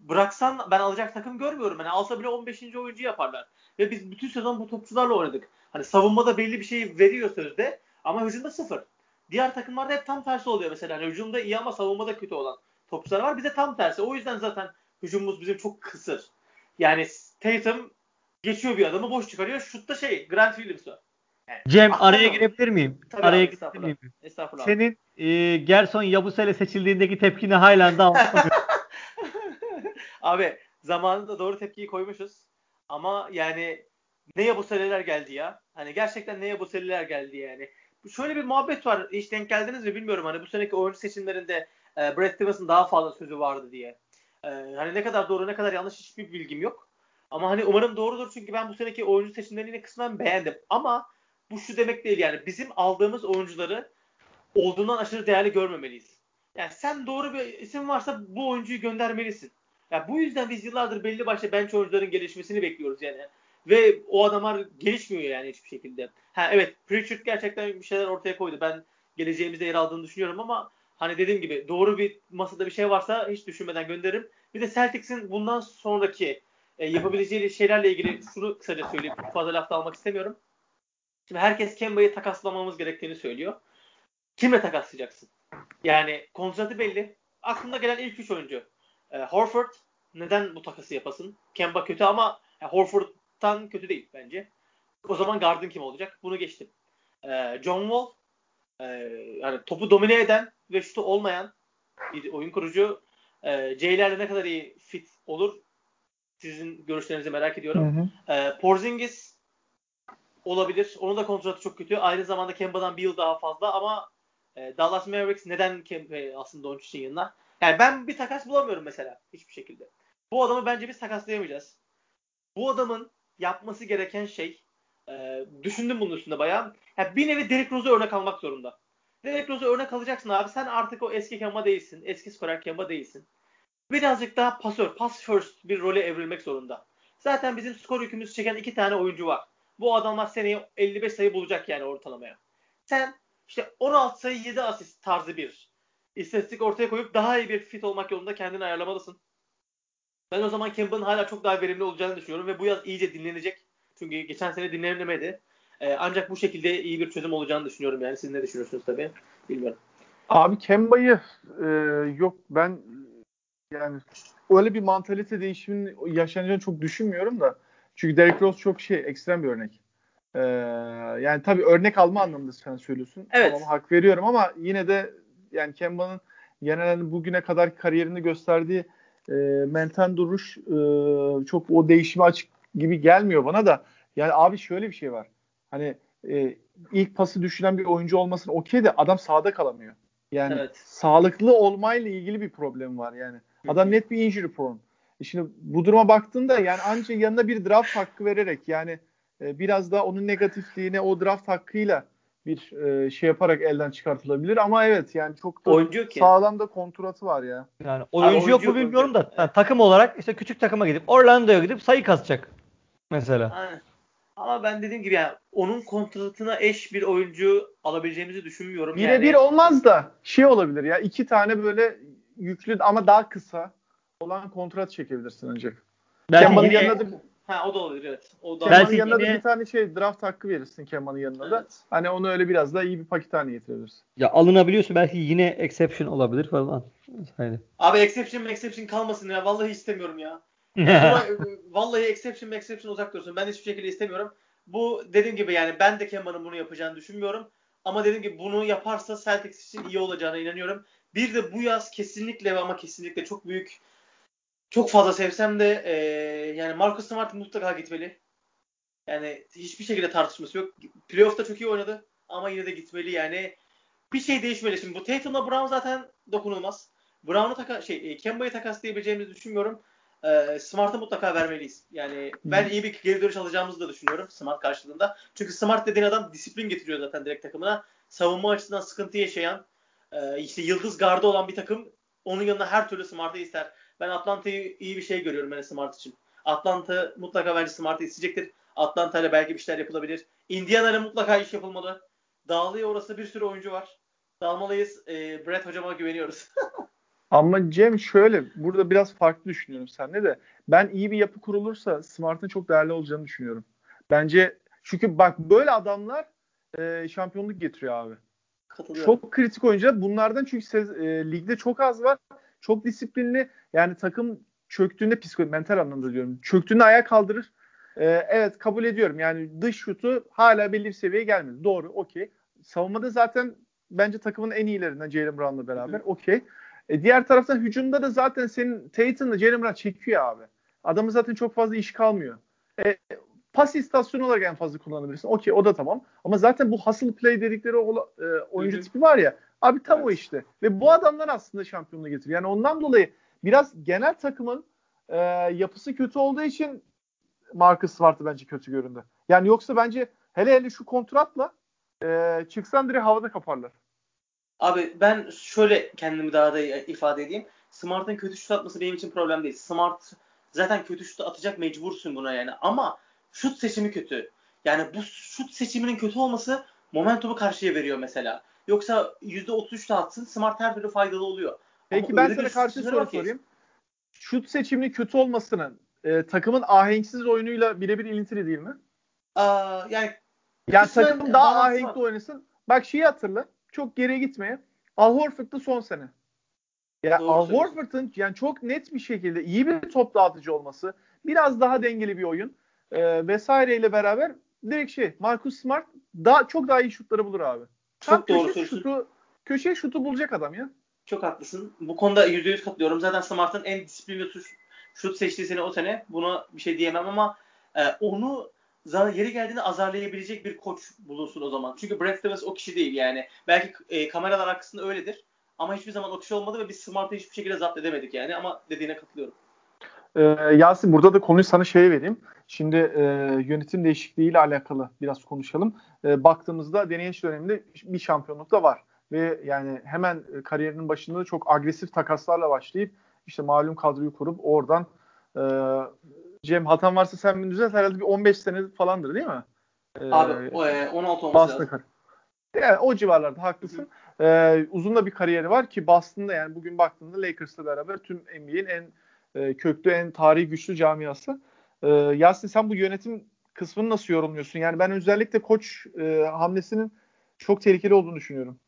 bıraksan ben alacak takım görmüyorum. Hani alsa bile 15. oyuncu yaparlar. Ve biz bütün sezon bu topçularla oynadık. Hani savunmada belli bir şey veriyor sözde ama hücumda sıfır. Diğer takımlarda hep tam tersi oluyor mesela. Hani hücumda iyi ama savunmada kötü olan topçular var. Bize tam tersi. O yüzden zaten hücumumuz bizim çok kısır. Yani Tatum geçiyor bir adamı boş çıkarıyor. Şutta şey Grant Williams var. Yani, Cem Ah, araya girebilir miyim? Tabii araya abi, girebilir miyim? Estağfurullah. Senin e, Gerson Yabusele seçildiğindeki tepkini halen daha unutmadım. Abi zamanında doğru tepkiyi koymuşuz. Ama yani ne Yabuseleler geldi ya. Hani gerçekten ne Yabuseleler geldi yani. Şöyle bir muhabbet var. Hiç denk geldiniz mi bilmiyorum. Hani bu seneki oyuncu seçimlerinde e, Brad Stevens'ın daha fazla sözü vardı diye. E, hani ne kadar doğru ne kadar yanlış hiçbir bilgim yok. Ama hani umarım doğrudur çünkü ben bu seneki oyuncu seçimlerini kısmen beğendim. Ama bu şu demek değil yani bizim aldığımız oyuncuları olduğundan aşırı değerli görmemeliyiz. Yani sen doğru bir isim varsa bu oyuncuyu göndermelisin. Ya bu yüzden biz yıllardır belli başlı bench oyuncuların gelişmesini bekliyoruz yani. Ve o adamlar gelişmiyor yani hiçbir şekilde. Ha evet Pritchard gerçekten bir şeyler ortaya koydu. Ben geleceğimizde yer aldığını düşünüyorum ama hani dediğim gibi doğru bir masada bir şey varsa hiç düşünmeden gönderirim. Bir de Celtics'in bundan sonraki e, yapabileceği şeylerle ilgili şunu kısaca söyleyeyim. Fazla lafta almak istemiyorum. Şimdi herkes Kemba'yı takaslamamız gerektiğini söylüyor. Kimle takaslayacaksın? Yani kontratı belli. Aklımda gelen ilk üç oyuncu. E, Horford neden bu takası yapasın? Kemba kötü ama yani Horford'tan kötü değil bence. O zaman Gardın kim olacak? Bunu geçtim. E, John Wall e, yani topu domine eden ve şutu olmayan bir oyun kurucu. E, Jayler'le ne kadar iyi fit olur? Sizin görüşlerinizi merak ediyorum. E, Porzingis olabilir. Onun da kontratı çok kötü. Aynı zamanda Kemba'dan bir yıl daha fazla ama e, Dallas Mavericks neden Kemba aslında onun için yanına? Yani ben bir takas bulamıyorum mesela hiçbir şekilde. Bu adamı bence biz takaslayamayacağız. Bu adamın yapması gereken şey e, düşündüm bunun üstünde bayağı. Yani bir nevi Derrick Rose'a örnek almak zorunda. Derrick Rose'a örnek alacaksın abi. Sen artık o eski Kemba değilsin. Eski skorer Kemba değilsin. Birazcık daha pasör, pass first bir role evrilmek zorunda. Zaten bizim skor yükümüzü çeken iki tane oyuncu var. Bu adamlar seneye 55 sayı bulacak yani ortalamaya. Sen işte 16 sayı 7 asist tarzı bir istatistik ortaya koyup daha iyi bir fit olmak yolunda kendini ayarlamalısın. Ben o zaman Kemba'nın hala çok daha verimli olacağını düşünüyorum ve bu yaz iyice dinlenecek. Çünkü geçen sene dinlenemedi. Ee, ancak bu şekilde iyi bir çözüm olacağını düşünüyorum yani. Siz ne düşünüyorsunuz tabii? Bilmiyorum. Abi Kemba'yı e, yok ben yani öyle bir mantalite değişiminin yaşanacağını çok düşünmüyorum da. Çünkü Derrick Rose çok şey ekstrem bir örnek. Ee, yani tabii örnek alma anlamında sen söylüyorsun. Evet. Tamam, hak veriyorum ama yine de yani Kemba'nın genel bugüne kadar kariyerinde gösterdiği e, mental duruş e, çok o değişime açık gibi gelmiyor bana da. Yani abi şöyle bir şey var. Hani e, ilk pası düşünen bir oyuncu olmasın okey de adam sahada kalamıyor. Yani Evet. sağlıklı olmayla ilgili bir problem var yani. Adam net bir injury prone. E şimdi bu duruma baktığında yani ancak yanına bir draft hakkı vererek yani e, biraz da onun negatifliğine o draft hakkıyla bir e, şey yaparak elden çıkartılabilir ama evet yani çok da Oyuncu sağlam da kontratı var ya. Yani oyuncu oyuncu yok mu bilmiyorum oyuncu da yani takım olarak işte küçük takıma gidip Orlando'ya gidip sayı kasacak mesela. Aynen. Ama ben dediğim gibi yani onun kontratına eş bir oyuncu alabileceğimizi düşünmüyorum. Birebir yani. olmaz da şey olabilir ya iki tane böyle yüklü ama daha kısa olan kontrat çekebilirsin ancak. Belki Kemba'nın yine- yanına da Ha o da olabilir evet. O da Kemal'in Belki yanına yine- da bir tane şey draft hakkı verirsin Kemal'in yanına da. Evet. Hani onu öyle biraz daha iyi bir paket haline getirebilirsin. ya alınabiliyorsa belki yine exception olabilir falan. Hani. Abi exception exception kalmasın ya. Vallahi istemiyorum ya. Buna- [laughs] Vallahi exception exception uzak dursun. Ben hiçbir şekilde istemiyorum. Bu dediğim gibi yani ben de Kemba'nın bunu yapacağını düşünmüyorum. Ama dediğim gibi bunu yaparsa Celtics için iyi olacağına inanıyorum. Bir de bu yaz kesinlikle ama kesinlikle çok büyük çok fazla sevsem de eee, yani Marcus Smart mutlaka gitmeli. Yani hiçbir şekilde tartışması yok. Playoff'ta çok iyi oynadı ama yine de gitmeli yani. Bir şey değişmeli şimdi. Bu Tatum'la Brown zaten dokunulmaz. Brown'u taka şey e, Kemba'yı takaslayabileceğimizi düşünmüyorum. Ee, Smart'ı mutlaka vermeliyiz. Yani ben iyi bir geri dönüş alacağımızı da düşünüyorum Smart karşılığında. Çünkü Smart dediğin adam disiplin getiriyor zaten direkt takımına. Savunma açısından sıkıntı yaşayan, e, işte yıldız gardı olan bir takım onun yanına her türlü Smart'ı ister. Ben Atlanta'yı iyi bir şey görüyorum yani Smart için. Atlanta mutlaka bence Smart'ı isteyecektir. Atlanta ile belki bir şeyler yapılabilir. Indiana ile mutlaka iş yapılmalı. Dağlıya orası bir sürü oyuncu var. Dalmalıyız. E, Brett hocama güveniyoruz. [laughs] Ama Cem şöyle burada biraz farklı düşünüyorum seninle de. Ben iyi bir yapı kurulursa Smart'ın çok değerli olacağını düşünüyorum. Bence çünkü bak böyle adamlar e, şampiyonluk getiriyor abi. Çok kritik oyuncular. Bunlardan çünkü sez- e, ligde çok az var. Çok disiplinli. Yani takım çöktüğünde psikolojik mental anlamda diyorum. Çöktüğünde ayağa kaldırır. E, evet kabul ediyorum. Yani dış şutu hala belli bir seviyeye gelmedi. Doğru. Okey. Savunmada zaten bence takımın en iyilerinden Jalen Brown'la beraber. Okey. E, diğer taraftan hücumda da zaten senin Tatum'la Jalen Brown çekiyor abi. Adamın zaten çok fazla iş kalmıyor. E, pas istasyonu olarak en fazla kullanabilirsin. Okey o da tamam. Ama zaten bu hustle play dedikleri o, e, oyuncu tipi var ya. Abi tam o Evet. işte. Ve bu adamlar aslında şampiyonluğu getiriyor. Yani ondan dolayı biraz genel takımın e, yapısı kötü olduğu için Marcus Smart'ı bence kötü göründü. Yani yoksa bence hele hele şu kontratla e, çıksan direkt havada kaparlar. Abi ben şöyle kendimi daha da ifade edeyim. Smart'ın kötü şut atması benim için problem değil. Smart zaten kötü şut atacak mecbursun buna yani. Ama şut seçimi kötü. Yani bu şut seçiminin kötü olması momentumu karşıya veriyor mesela. Yoksa %33 de atsın Smart her türlü faydalı oluyor. Peki Ama ben sana karşı soru ki- sorayım. Şut seçiminin kötü olmasının e, takımın ahenksiz oyunuyla birebir ilintili değil mi? Aa, yani Yani takım daha ahenkli var. oynasın. Bak şeyi hatırla. Çok geriye gitmeye. Al Horford'da son sene. Ya Doğru Al. Horford'un yani çok net bir şekilde iyi bir top dağıtıcı olması, biraz daha dengeli bir oyun e, vesaireyle beraber direkt şey Marcus Smart daha çok daha iyi şutları bulur abi. Tam çok doğru köşe söylüyorsun. şutu köşe şutu bulacak adam ya. Çok haklısın. Bu konuda %100 katılıyorum. Zaten Smart'ın en disiplinli şut, şut seçtiği sene o sene. Buna bir şey diyemem ama e, onu yeri geldiğinde azarlayabilecek bir koç bulunsun o zaman. Çünkü Brad Stevens o kişi değil yani. Belki e, kameralar arkasında öyledir. Ama hiçbir zaman o kişi olmadı ve biz Smart'ı hiçbir şekilde zapt edemedik yani. Ama dediğine katılıyorum. Ee, Yasin burada da konuyu sana şeye vereyim. Şimdi e, yönetim değişikliği ile alakalı biraz konuşalım. E, baktığımızda deneyiş döneminde bir şampiyonluk da var. Ve yani hemen e, kariyerinin başında da çok agresif takaslarla başlayıp işte malum kadroyu kurup oradan e, Cem hatam varsa sen beni düzelt herhalde bir 15 sene falandır değil mi? E, Abi o, e, 16 olması lazım. kar- Yani o civarlarda haklısın. e, uzun da bir kariyeri var ki Boston'da yani bugün baktığında Lakers'la beraber tüm NBA'in en e, köklü, en tarihi güçlü camiası. E, Yasin sen bu yönetim kısmını nasıl yorumluyorsun? Yani ben özellikle koç e, hamlesinin çok tehlikeli olduğunu düşünüyorum.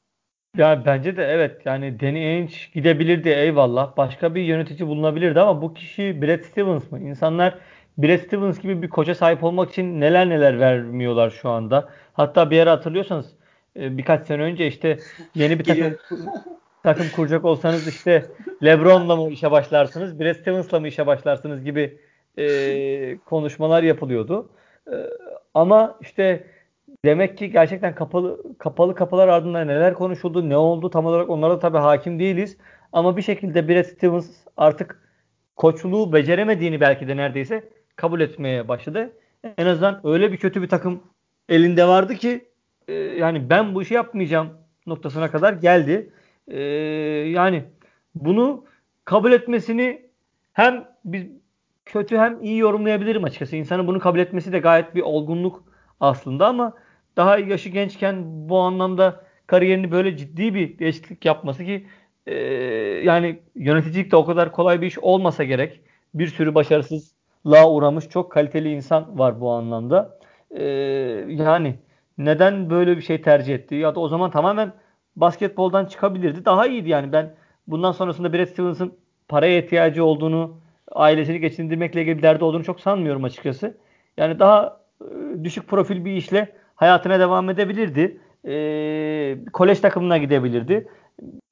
Ya bence de evet yani Danny Ainge gidebilirdi eyvallah. Başka bir yönetici bulunabilirdi ama bu kişi Brad Stevens mı? İnsanlar Brad Stevens gibi bir koça sahip olmak için neler neler vermiyorlar şu anda. Hatta bir ara hatırlıyorsanız e, birkaç sene önce işte yeni bir takım [laughs] takım kuracak olsanız işte LeBron'la mı işe başlarsınız, Brad Stevens'la mı işe başlarsınız gibi e, konuşmalar yapılıyordu. E, ama işte demek ki gerçekten kapalı kapalı kapılar ardında neler konuşuldu, ne oldu tam olarak onlara da tabii hakim değiliz. Ama bir şekilde Brad Stevens artık koçluğu beceremediğini belki de neredeyse kabul etmeye başladı. En azından öyle bir kötü bir takım elinde vardı ki e, yani ben bu işi yapmayacağım noktasına kadar geldi. E, yani bunu kabul etmesini hem biz kötü hem iyi yorumlayabilirim açıkçası. İnsanın bunu kabul etmesi de gayet bir olgunluk aslında ama daha yaşı gençken bu anlamda kariyerini böyle ciddi bir değişiklik yapması ki e, yani yöneticilik de o kadar kolay bir iş olmasa gerek. Bir sürü başarısızlığa uğramış çok kaliteli insan var bu anlamda. E, yani neden böyle bir şey tercih etti? Ya da o zaman tamamen basketboldan çıkabilirdi. Daha iyiydi yani. Ben bundan sonrasında Brad Stevens'ın paraya ihtiyacı olduğunu, ailesini geçindirmekle ilgili bir derdi olduğunu çok sanmıyorum açıkçası. Yani daha e, düşük profil bir işle hayatına devam edebilirdi. E, kolej takımına gidebilirdi.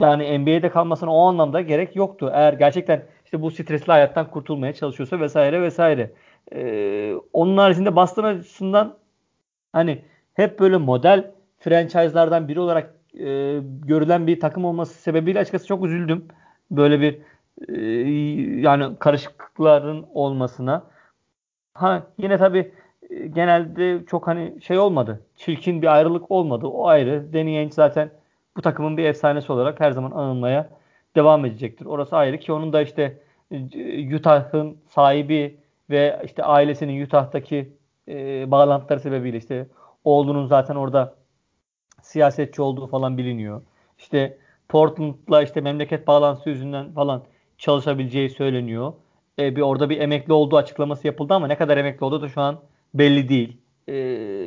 Yani NBA'de kalmasına o anlamda gerek yoktu. Eğer gerçekten işte bu stresli hayattan kurtulmaya çalışıyorsa vesaire vesaire. E, onun haricinde Boston açısından hani hep böyle model franchise'lardan biri olarak e, görülen bir takım olması sebebiyle açıkçası çok üzüldüm. Böyle bir e, yani karışıklıkların olmasına. Ha yine tabii e, genelde çok hani şey olmadı. Çirkin bir ayrılık olmadı. O ayrı. Danny Ainge zaten bu takımın bir efsanesi olarak her zaman anılmaya devam edecektir. Orası ayrı ki onun da işte e, Utah'ın sahibi ve işte ailesinin Utah'taki e, bağlantıları sebebiyle işte oğlunun zaten orada siyasetçi olduğu falan biliniyor. İşte Portland'la işte memleket bağlantısı yüzünden falan çalışabileceği söyleniyor. E, bir orada bir emekli olduğu açıklaması yapıldı ama ne kadar emekli olduğu da şu an belli değil. E,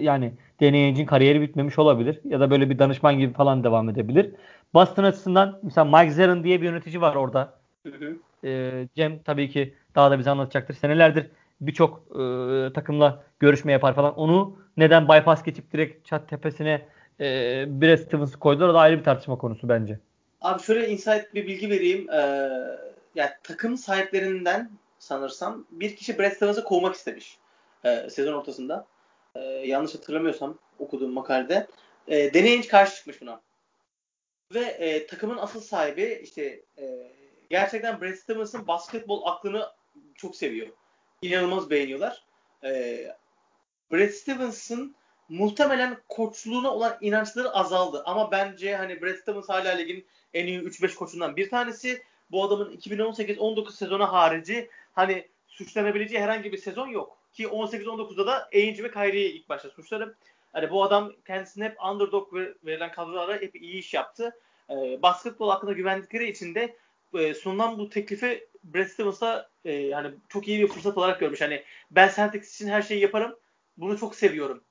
yani deneyicinin kariyeri bitmemiş olabilir ya da böyle bir danışman gibi falan devam edebilir. Boston açısından mesela Mike Zerrin diye bir yönetici var orada. Hı hı. E, Cem tabii ki daha da bize anlatacaktır. Senelerdir birçok e, takımla görüşme yapar falan. Onu neden bypass geçip direkt çat tepesine e, Brad Stevens'ı koydular. O da ayrı bir tartışma konusu bence. Abi şöyle insight bir bilgi vereyim. Ee, yani takım sahiplerinden sanırsam bir kişi Brad Stevens'ı kovmak istemiş e, sezon ortasında. E, yanlış hatırlamıyorsam okuduğum makalede. E, Danny karşı çıkmış buna. Ve e, takımın asıl sahibi işte e, gerçekten Brad Stevens'ın basketbol aklını çok seviyor. İnanılmaz beğeniyorlar. E, Brad Stevens'ın muhtemelen koçluğuna olan inançları azaldı. Ama bence hani Brad Stevens hala ligin en iyi 3-5 koçundan bir tanesi. Bu adamın 2018-19 sezonu harici hani suçlanabileceği herhangi bir sezon yok. Ki 18-19'da da Ainge ve Kyrie'yi ilk başta suçlarım. Hani bu adam kendisine hep underdog verilen kadrolara hep iyi iş yaptı. E, basketbol hakkında güvendikleri için de e, sunulan bu teklifi Brad Stevens'a e, yani çok iyi bir fırsat olarak görmüş. Hani ben Celtics için her şeyi yaparım. Bunu çok seviyorum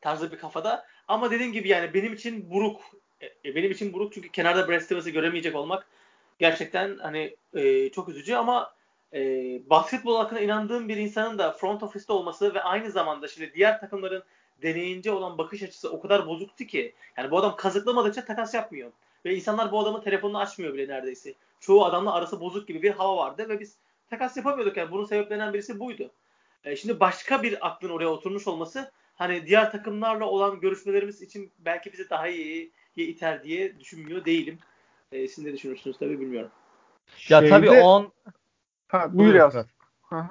tarzı bir kafada. Ama dediğim gibi yani benim için buruk. E, benim için buruk çünkü kenarda Brad Stevens'ı göremeyecek olmak gerçekten hani e, çok üzücü ama e, basketbol hakkında inandığım bir insanın da front office'te olması ve aynı zamanda şimdi diğer takımların deneyince olan bakış açısı o kadar bozuktu ki yani bu adam kazıklamadıkça takas yapmıyor. Ve insanlar bu adamın telefonunu açmıyor bile neredeyse. Çoğu adamla arası bozuk gibi bir hava vardı ve biz takas yapamıyorduk yani bunun sebeplerinden birisi buydu. E, şimdi başka bir aklın oraya oturmuş olması hani diğer takımlarla olan görüşmelerimiz için belki bizi daha iyi iter diye düşünmüyor değilim. E, siz ne düşünürsünüz tabii bilmiyorum. Ya Şeyde... tabii on Ha, buyur yaz.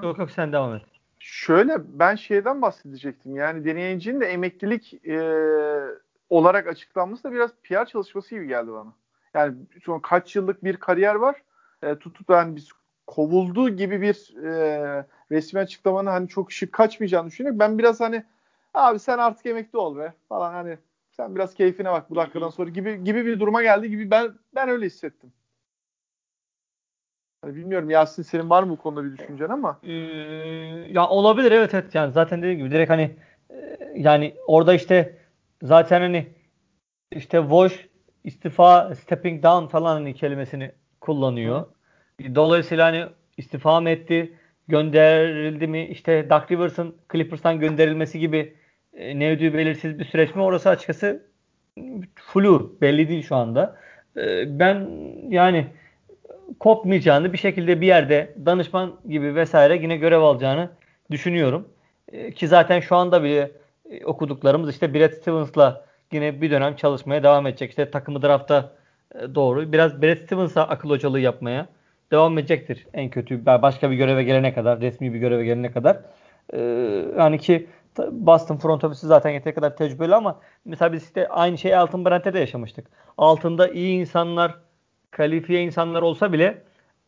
Yok yok sen devam et. Şöyle ben şeyden bahsedecektim. Yani deneyicinin de emeklilik e, olarak açıklanması da biraz PR çalışması gibi geldi bana. Yani son kaç yıllık bir kariyer var. E, tutup yani biz kovulduğu gibi bir e, resmi açıklamanın hani çok şık kaçmayacağını düşünüyorum. Ben biraz hani abi sen artık emekli ol be falan hani Sen biraz keyfine bak bu dakikadan sonra gibi gibi bir duruma geldi gibi ben ben öyle hissettim. Hani bilmiyorum Yasin senin var mı bu konuda bir düşüncen ama. Ee, ya olabilir evet evet yani zaten dediğim gibi direkt hani e, yani orada işte zaten hani işte Voş istifa stepping down falan hani kelimesini kullanıyor. Hı. Dolayısıyla hani istifa mı etti? Gönderildi mi? İşte Doug Rivers'ın Clippers'tan gönderilmesi gibi e, ne ödüğü belirsiz bir süreç mi? Orası açıkçası flu. Belli değil şu anda. E, ben yani kopmayacağını bir şekilde bir yerde danışman gibi vesaire yine görev alacağını düşünüyorum. E, ki zaten şu anda bile okuduklarımız işte Brad Stevens'la yine bir dönem çalışmaya devam edecek. İşte takımı drafta doğru. Biraz Brad Stevens'a akıl hocalığı yapmaya devam edecektir en kötü. Başka bir göreve gelene kadar, resmi bir göreve gelene kadar. Yani ki Boston front ofisi zaten yeteri kadar tecrübeli ama mesela biz işte aynı şeyi Altın Brent'te de yaşamıştık. Altında iyi insanlar, kalifiye insanlar olsa bile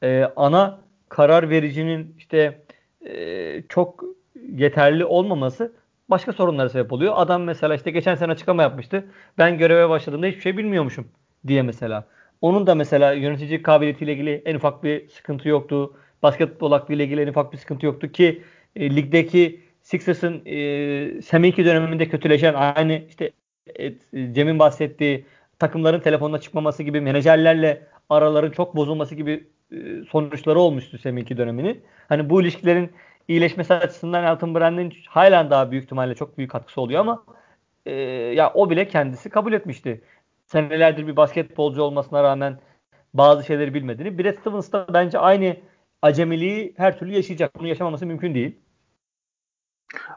e, ana karar vericinin işte e, çok yeterli olmaması başka sorunlara sebep oluyor. Adam mesela işte geçen sene açıklama yapmıştı. Ben göreve başladığımda hiçbir şey bilmiyormuşum diye mesela. Onun da mesela yönetici kabiliyetiyle ilgili en ufak bir sıkıntı yoktu. Basketbol aklıyla ilgili en ufak bir sıkıntı yoktu ki e, ligdeki Sixers'ın e, Seminki döneminde kötüleşen aynı işte e, Cem'in bahsettiği takımların telefonuna çıkmaması gibi menajerlerle araların çok bozulması gibi e, sonuçları olmuştu Seminki dönemini. Hani bu ilişkilerin iyileşmesi açısından Elton Brand'in halen daha büyük ihtimalle çok büyük katkısı oluyor ama e, ya o bile kendisi kabul etmişti. Senelerdir bir basketbolcu olmasına rağmen bazı şeyleri bilmediğini. Brad Stevens da bence aynı acemiliği her türlü yaşayacak. Bunu yaşamaması mümkün değil.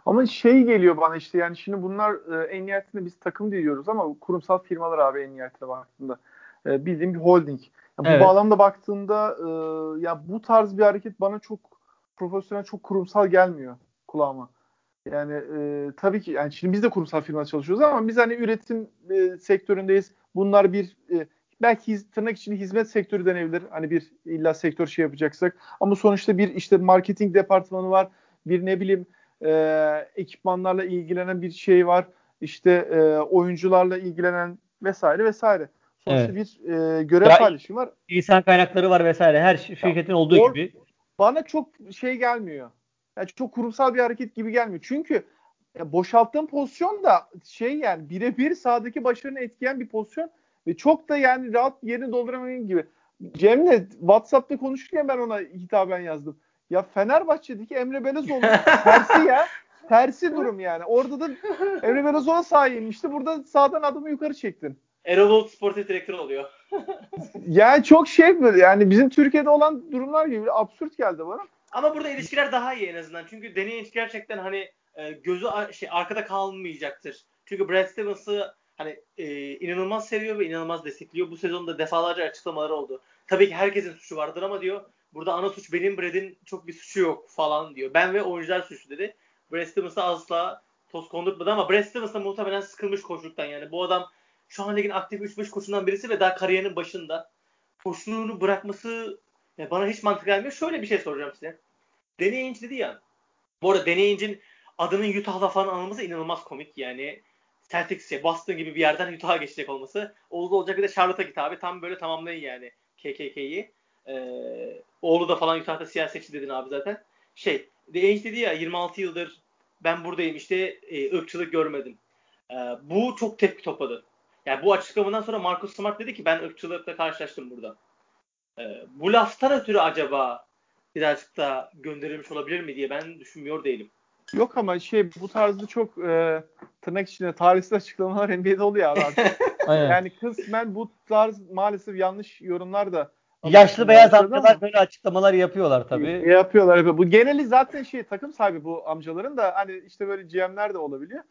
Ama şey geliyor bana işte yani şimdi bunlar e, en nihayetinde biz takım diyoruz ama kurumsal firmalar abi en nihayetinde baktığında. E, bildiğim bir holding. Yani evet. Bu bağlamda baktığında e, ya bu tarz bir hareket bana çok profesyonel, çok kurumsal gelmiyor kulağıma. Yani e, tabii ki yani şimdi biz de kurumsal firmada çalışıyoruz ama biz hani üretim e, sektöründeyiz. Bunlar bir e, belki tırnak içinde hizmet sektörü denebilir. Hani bir illa sektör şey yapacaksak. Ama sonuçta bir işte marketing departmanı var. Bir ne bileyim e, ekipmanlarla ilgilenen bir şey var. İşte e, oyuncularla ilgilenen vesaire vesaire. Sonuçta evet. bir e, görev ya, paylaşımı var. İnsan kaynakları var vesaire. Her şirketin olduğu or, gibi. Bana çok şey gelmiyor. Yani çok kurumsal bir hareket gibi gelmiyor. Çünkü ya boşalttığım pozisyon da şey yani birebir sahadaki başarını etkileyen bir pozisyon ve çok da yani rahat yerini dolduramayın gibi. Cem'le WhatsApp'ta konuşurken ben ona hitaben yazdım. Ya Fenerbahçe'deki Emre Belezoğlu tersi ya. Tersi durum yani. Orada da Emre Belezoğlu sağa inmişti. Burada sağdan adamı yukarı çektin. Erol Bulut sportif direktör oluyor. yani çok şey böyle yani bizim Türkiye'de olan durumlar gibi absürt geldi bana. Ama burada ilişkiler daha iyi en azından. Çünkü Danny gerçekten hani e, gözü şey arkada kalmayacaktır. Çünkü Brad Stevens'ı hani e, inanılmaz seviyor ve inanılmaz destekliyor. Bu sezonda defalarca açıklamaları oldu. Tabii ki herkesin suçu vardır ama diyor burada ana suç benim Brad'in çok bir suçu yok falan diyor. Ben ve oyuncular suçlu dedi. Brad Stevens'a asla toz kondurtmadı ama Brad Stevens da muhtemelen sıkılmış koçluktan yani. Bu adam şu an ligin aktif 3-5 koçundan birisi ve daha kariyerinin başında. Koçluğunu bırakması ya bana hiç mantık gelmiyor. Şöyle bir şey soracağım size. Danny Ainge dedi ya. Bu arada Danny adının Utah'da falan anılması inanılmaz komik. Yani Celtics şey, Boston gibi bir yerden Utah'a geçecek olması. Oldu olacak bir de Charlotte'a git abi. Tam böyle tamamlayın yani KKK'yi. Ee, oğlu da falan Utah'da siyasetçi dedin abi zaten. Şey, Ainge dedi ya 26 yıldır ben buradayım işte e, ırkçılık görmedim. Ee, bu çok tepki topladı. Yani bu açıklamadan sonra Marcus Smart dedi ki ben ırkçılıkla karşılaştım burada. Ee, bu laftan ötürü acaba birazcık da gönderilmiş olabilir mi diye ben düşünmüyor değilim. Yok ama şey bu tarzda çok e, tırnak içinde tarihsiz açıklamalar [laughs] NBA'de oluyor abi artık. [laughs] yani kısmen bu tarz maalesef yanlış yorumlar da Yaşlı beyaz amcalar böyle açıklamalar yapıyorlar tabii. Yapıyorlar. Yapıyor. Bu geneli zaten şey takım sahibi bu amcaların da hani işte böyle GM'ler de olabiliyor.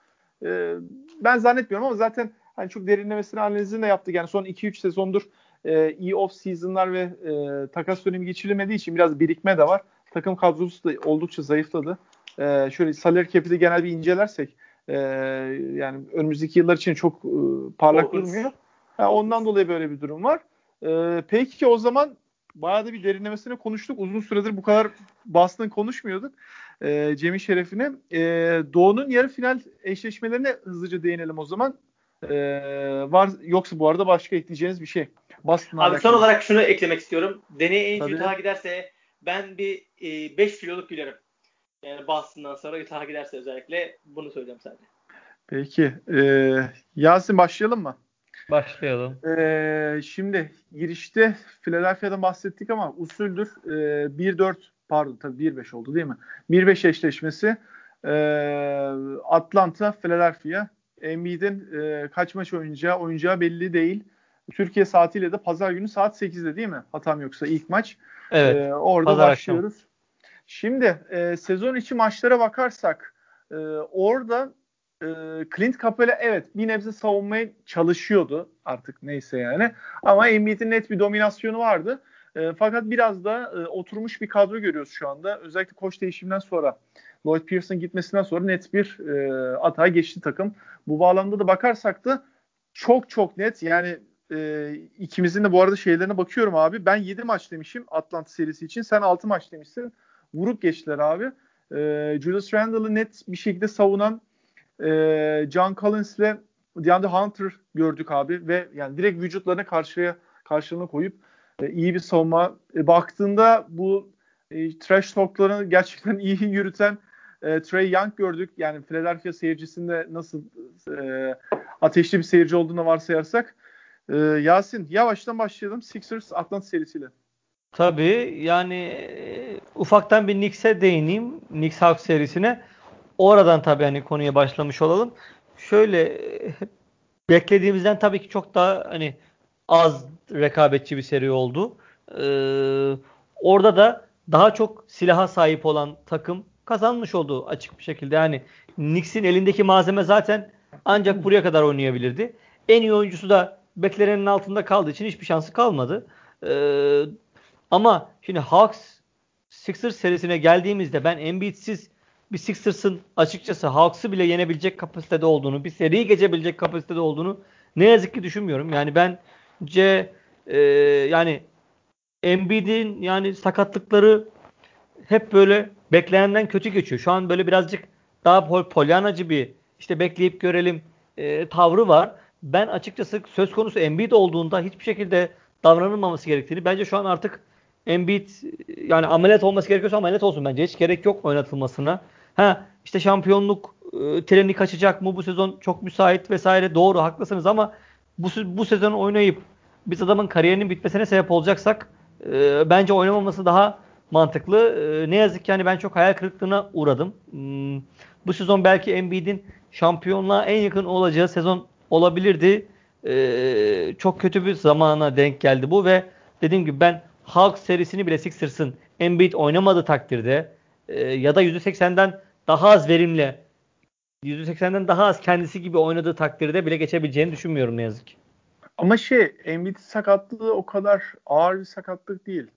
Ee, ben zannetmiyorum ama zaten hani çok derinlemesine analizini de yaptık. Yani son 2-3 sezondur e, iyi off season'lar ve e, takas dönemi geçirilmediği için biraz birikme de var. Takım kadrosu da oldukça zayıfladı. E, şöyle salary cap'i genel bir incelersek e, yani önümüzdeki yıllar için çok e, parlak durmuyor. Yani ondan dolayı böyle bir durum var. E, peki o zaman bayağı da bir derinlemesine konuştuk. Uzun süredir bu kadar Boston konuşmuyorduk. E, Cemil şerefine. E, Doğu'nun yarı final eşleşmelerine hızlıca değinelim o zaman. E, var yoksa bu arada başka ekleyeceğiniz bir şey. Boston'la Abi son olarak şunu eklemek istiyorum. Deney Ainge Utah'a giderse ben bir 5 e, kiloluk gülerim. Yani Boston'dan sonra Utah'a giderse özellikle bunu söyleyeceğim sadece. Peki. Ee, Yasin başlayalım mı? Başlayalım. Ee, şimdi girişte Philadelphia'dan bahsettik ama usuldür. Ee, 1-4 pardon tabii 1-5 oldu değil mi? 1-5 eşleşmesi ee, Atlanta, Philadelphia. Embiid'in e, kaç maç oynayacağı, oynayacağı belli değil. Türkiye saatiyle de pazar günü saat 8'de değil mi? Hatam yoksa ilk maç. Evet. Ee, orada pazar başlıyoruz. Akşam. Şimdi e, sezon içi maçlara bakarsak e, orada e, Clint Capela evet bir nebze savunmaya çalışıyordu artık neyse yani. Ama Embiid'in net bir dominasyonu vardı. E, fakat biraz da e, oturmuş bir kadro görüyoruz şu anda. Özellikle koç değişiminden sonra Lloyd Pearson gitmesinden sonra net bir e, atağa geçti takım. Bu bağlamda da bakarsak da çok çok net yani e, ikimizin de bu arada şeylerine bakıyorum abi. Ben 7 maç demişim Atlanta serisi için. Sen 6 maç demişsin. Vurup geçtiler abi. E, Julius Randle'ı net bir şekilde savunan e, John Collins ile DeAndre Hunter gördük abi ve yani direkt vücutlarına karşıya karşılığına koyup e, iyi bir savunma. E, baktığında bu e, trash talklarını gerçekten [laughs] iyi yürüten e, Trey Young gördük. Yani Philadelphia seyircisinde nasıl e, ateşli bir seyirci olduğunu varsayarsak. E, Yasin yavaştan başlayalım. Sixers Atlanta serisiyle. Tabii yani e, ufaktan bir Knicks'e değineyim. Knicks Hawks serisine. Oradan tabii hani konuya başlamış olalım. Şöyle e, beklediğimizden tabii ki çok daha hani az rekabetçi bir seri oldu. Ee, orada da daha çok silaha sahip olan takım kazanmış oldu açık bir şekilde. Yani Knicks'in elindeki malzeme zaten ancak buraya kadar oynayabilirdi. En iyi oyuncusu da beklenenin altında kaldığı için hiçbir şansı kalmadı. Ee, ama şimdi Hawks Sixers serisine geldiğimizde ben Embiid'siz bir Sixers'ın açıkçası Hawks'ı bile yenebilecek kapasitede olduğunu, bir seriyi geçebilecek kapasitede olduğunu ne yazık ki düşünmüyorum. Yani bence e, yani Embiid'in yani sakatlıkları hep böyle beklenenden kötü geçiyor. Şu an böyle birazcık daha pol polyanacı bir işte bekleyip görelim e, tavrı var. Ben açıkçası söz konusu Embiid olduğunda hiçbir şekilde davranılmaması gerektiğini bence şu an artık Embiid yani ameliyat olması gerekiyorsa ameliyat olsun bence. Hiç gerek yok oynatılmasına. Ha işte şampiyonluk e, treni kaçacak mı bu sezon çok müsait vesaire doğru haklısınız ama bu bu sezon oynayıp biz adamın kariyerinin bitmesine sebep olacaksak e, bence oynamaması daha mantıklı. E, ne yazık ki hani ben çok hayal kırıklığına uğradım. Hmm, bu sezon belki Embiid'in şampiyonluğa en yakın olacağı sezon olabilirdi. E, çok kötü bir zamana denk geldi bu ve dediğim gibi ben Hawks serisini bile Sixers'ın Embiid oynamadığı takdirde e, ya da %80'den daha az verimli %80'den daha az kendisi gibi oynadığı takdirde bile geçebileceğini düşünmüyorum ne yazık ki. Ama şey Embiid sakatlığı o kadar ağır bir sakatlık değil.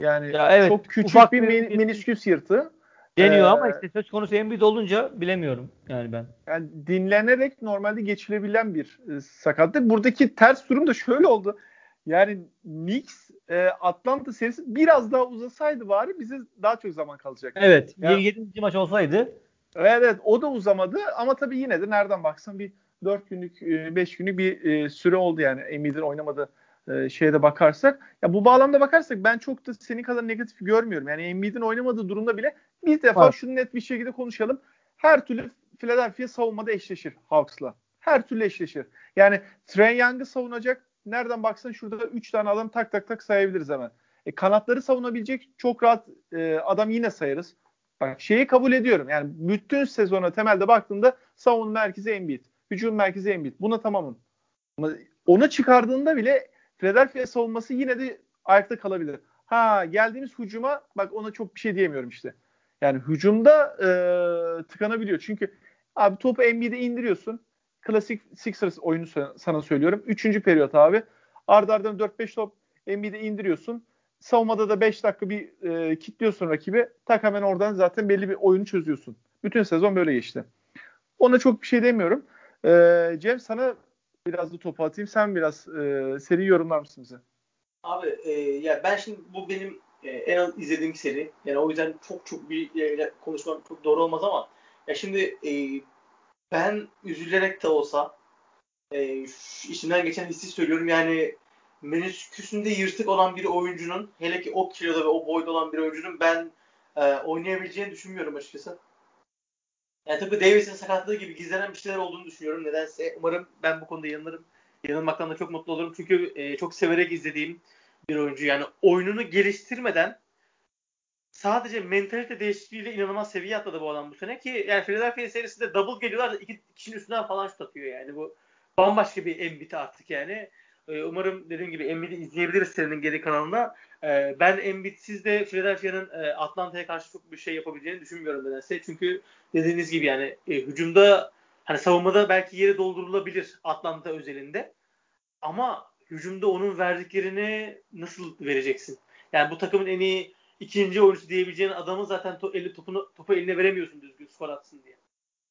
Yani ya evet, çok küçük bir, bir menisküs yırtı. Deniyor ee, ama işte söz konusu Embiid olunca bilemiyorum yani ben. Yani dinlenerek normalde geçilebilen bir e, sakatlık. Buradaki ters durum da şöyle oldu. Yani Knicks e, Atlanta serisi biraz daha uzasaydı bari bize daha çok zaman kalacak. Evet. Yani, 7. maç olsaydı. Evet, evet o da uzamadı ama tabii yine de nereden baksan bir 4 günlük 5 e, günlük bir e, süre oldu yani Embiid'in oynamadığı e, şeyde bakarsak. Ya bu bağlamda bakarsak ben çok da senin kadar negatif görmüyorum. Yani Embiid'in oynamadığı durumda bile bir defa evet. şunu net bir şekilde konuşalım. Her türlü Philadelphia savunmada eşleşir Hawks'la. Her türlü eşleşir. Yani Trey Young'ı savunacak nereden baksan şurada 3 tane adam tak tak tak sayabiliriz hemen. E, kanatları savunabilecek çok rahat e, adam yine sayarız. Bak şeyi kabul ediyorum. Yani bütün sezona temelde baktığında savunma merkezi Embiid. Hücum merkezi Embiid. Buna tamamım. Ama onu çıkardığında bile Philadelphia savunması yine de ayakta kalabilir. Ha geldiğimiz hücuma bak ona çok bir şey diyemiyorum işte. Yani hücumda e, tıkanabiliyor. Çünkü abi topu Embiid'e indiriyorsun. Klasik Sixers oyunu sana söylüyorum. Üçüncü periyot abi. Arda ardına 4-5 top Embiid'e indiriyorsun. Savunmada da 5 dakika bir e, kilitliyorsun rakibi. Tak hemen oradan zaten belli bir oyunu çözüyorsun. Bütün sezon böyle geçti. Ona çok bir şey demiyorum. E, Cem sana biraz da topu atayım. Sen biraz e, seri yorumlar mısın bize? Abi e, ya ben şimdi bu benim e, en az izlediğim seri. Yani o yüzden çok çok bir e, konuşmam çok doğru olmaz ama ya şimdi e, ben üzülerek de olsa e, içimden geçen hissi söylüyorum. Yani menisküsünde yırtık olan bir oyuncunun hele ki o kiloda ve o boyda olan bir oyuncunun ben e, oynayabileceğini düşünmüyorum açıkçası. Yani tıpkı Davis'in sakatlığı gibi gizlenen bir şeyler olduğunu düşünüyorum nedense. Umarım ben bu konuda yanılırım. Yanılmaktan da çok mutlu olurum. Çünkü e, çok severek izlediğim bir oyuncu. Yani oyununu geliştirmeden sadece mentalite değişikliğiyle inanılmaz seviye atladı bu adam bu sene ki yani Philadelphia serisinde double geliyorlar iki kişinin üstünden falan şut atıyor yani bu bambaşka bir Embiid artık yani. Ee, umarım dediğim gibi Embiid'i izleyebiliriz senin geri kanalında. Ee, ben Embiid'siz de Philadelphia'nın e, Atlanta'ya karşı çok bir şey yapabileceğini düşünmüyorum nedense. Çünkü dediğiniz gibi yani e, hücumda hani savunmada belki yeri doldurulabilir Atlanta özelinde. Ama hücumda onun verdiklerini nasıl vereceksin? Yani bu takımın en iyi ikinci oyuncusu diyebileceğin adamı zaten to, eli topunu topu eline veremiyorsun düzgün skor atsın diye.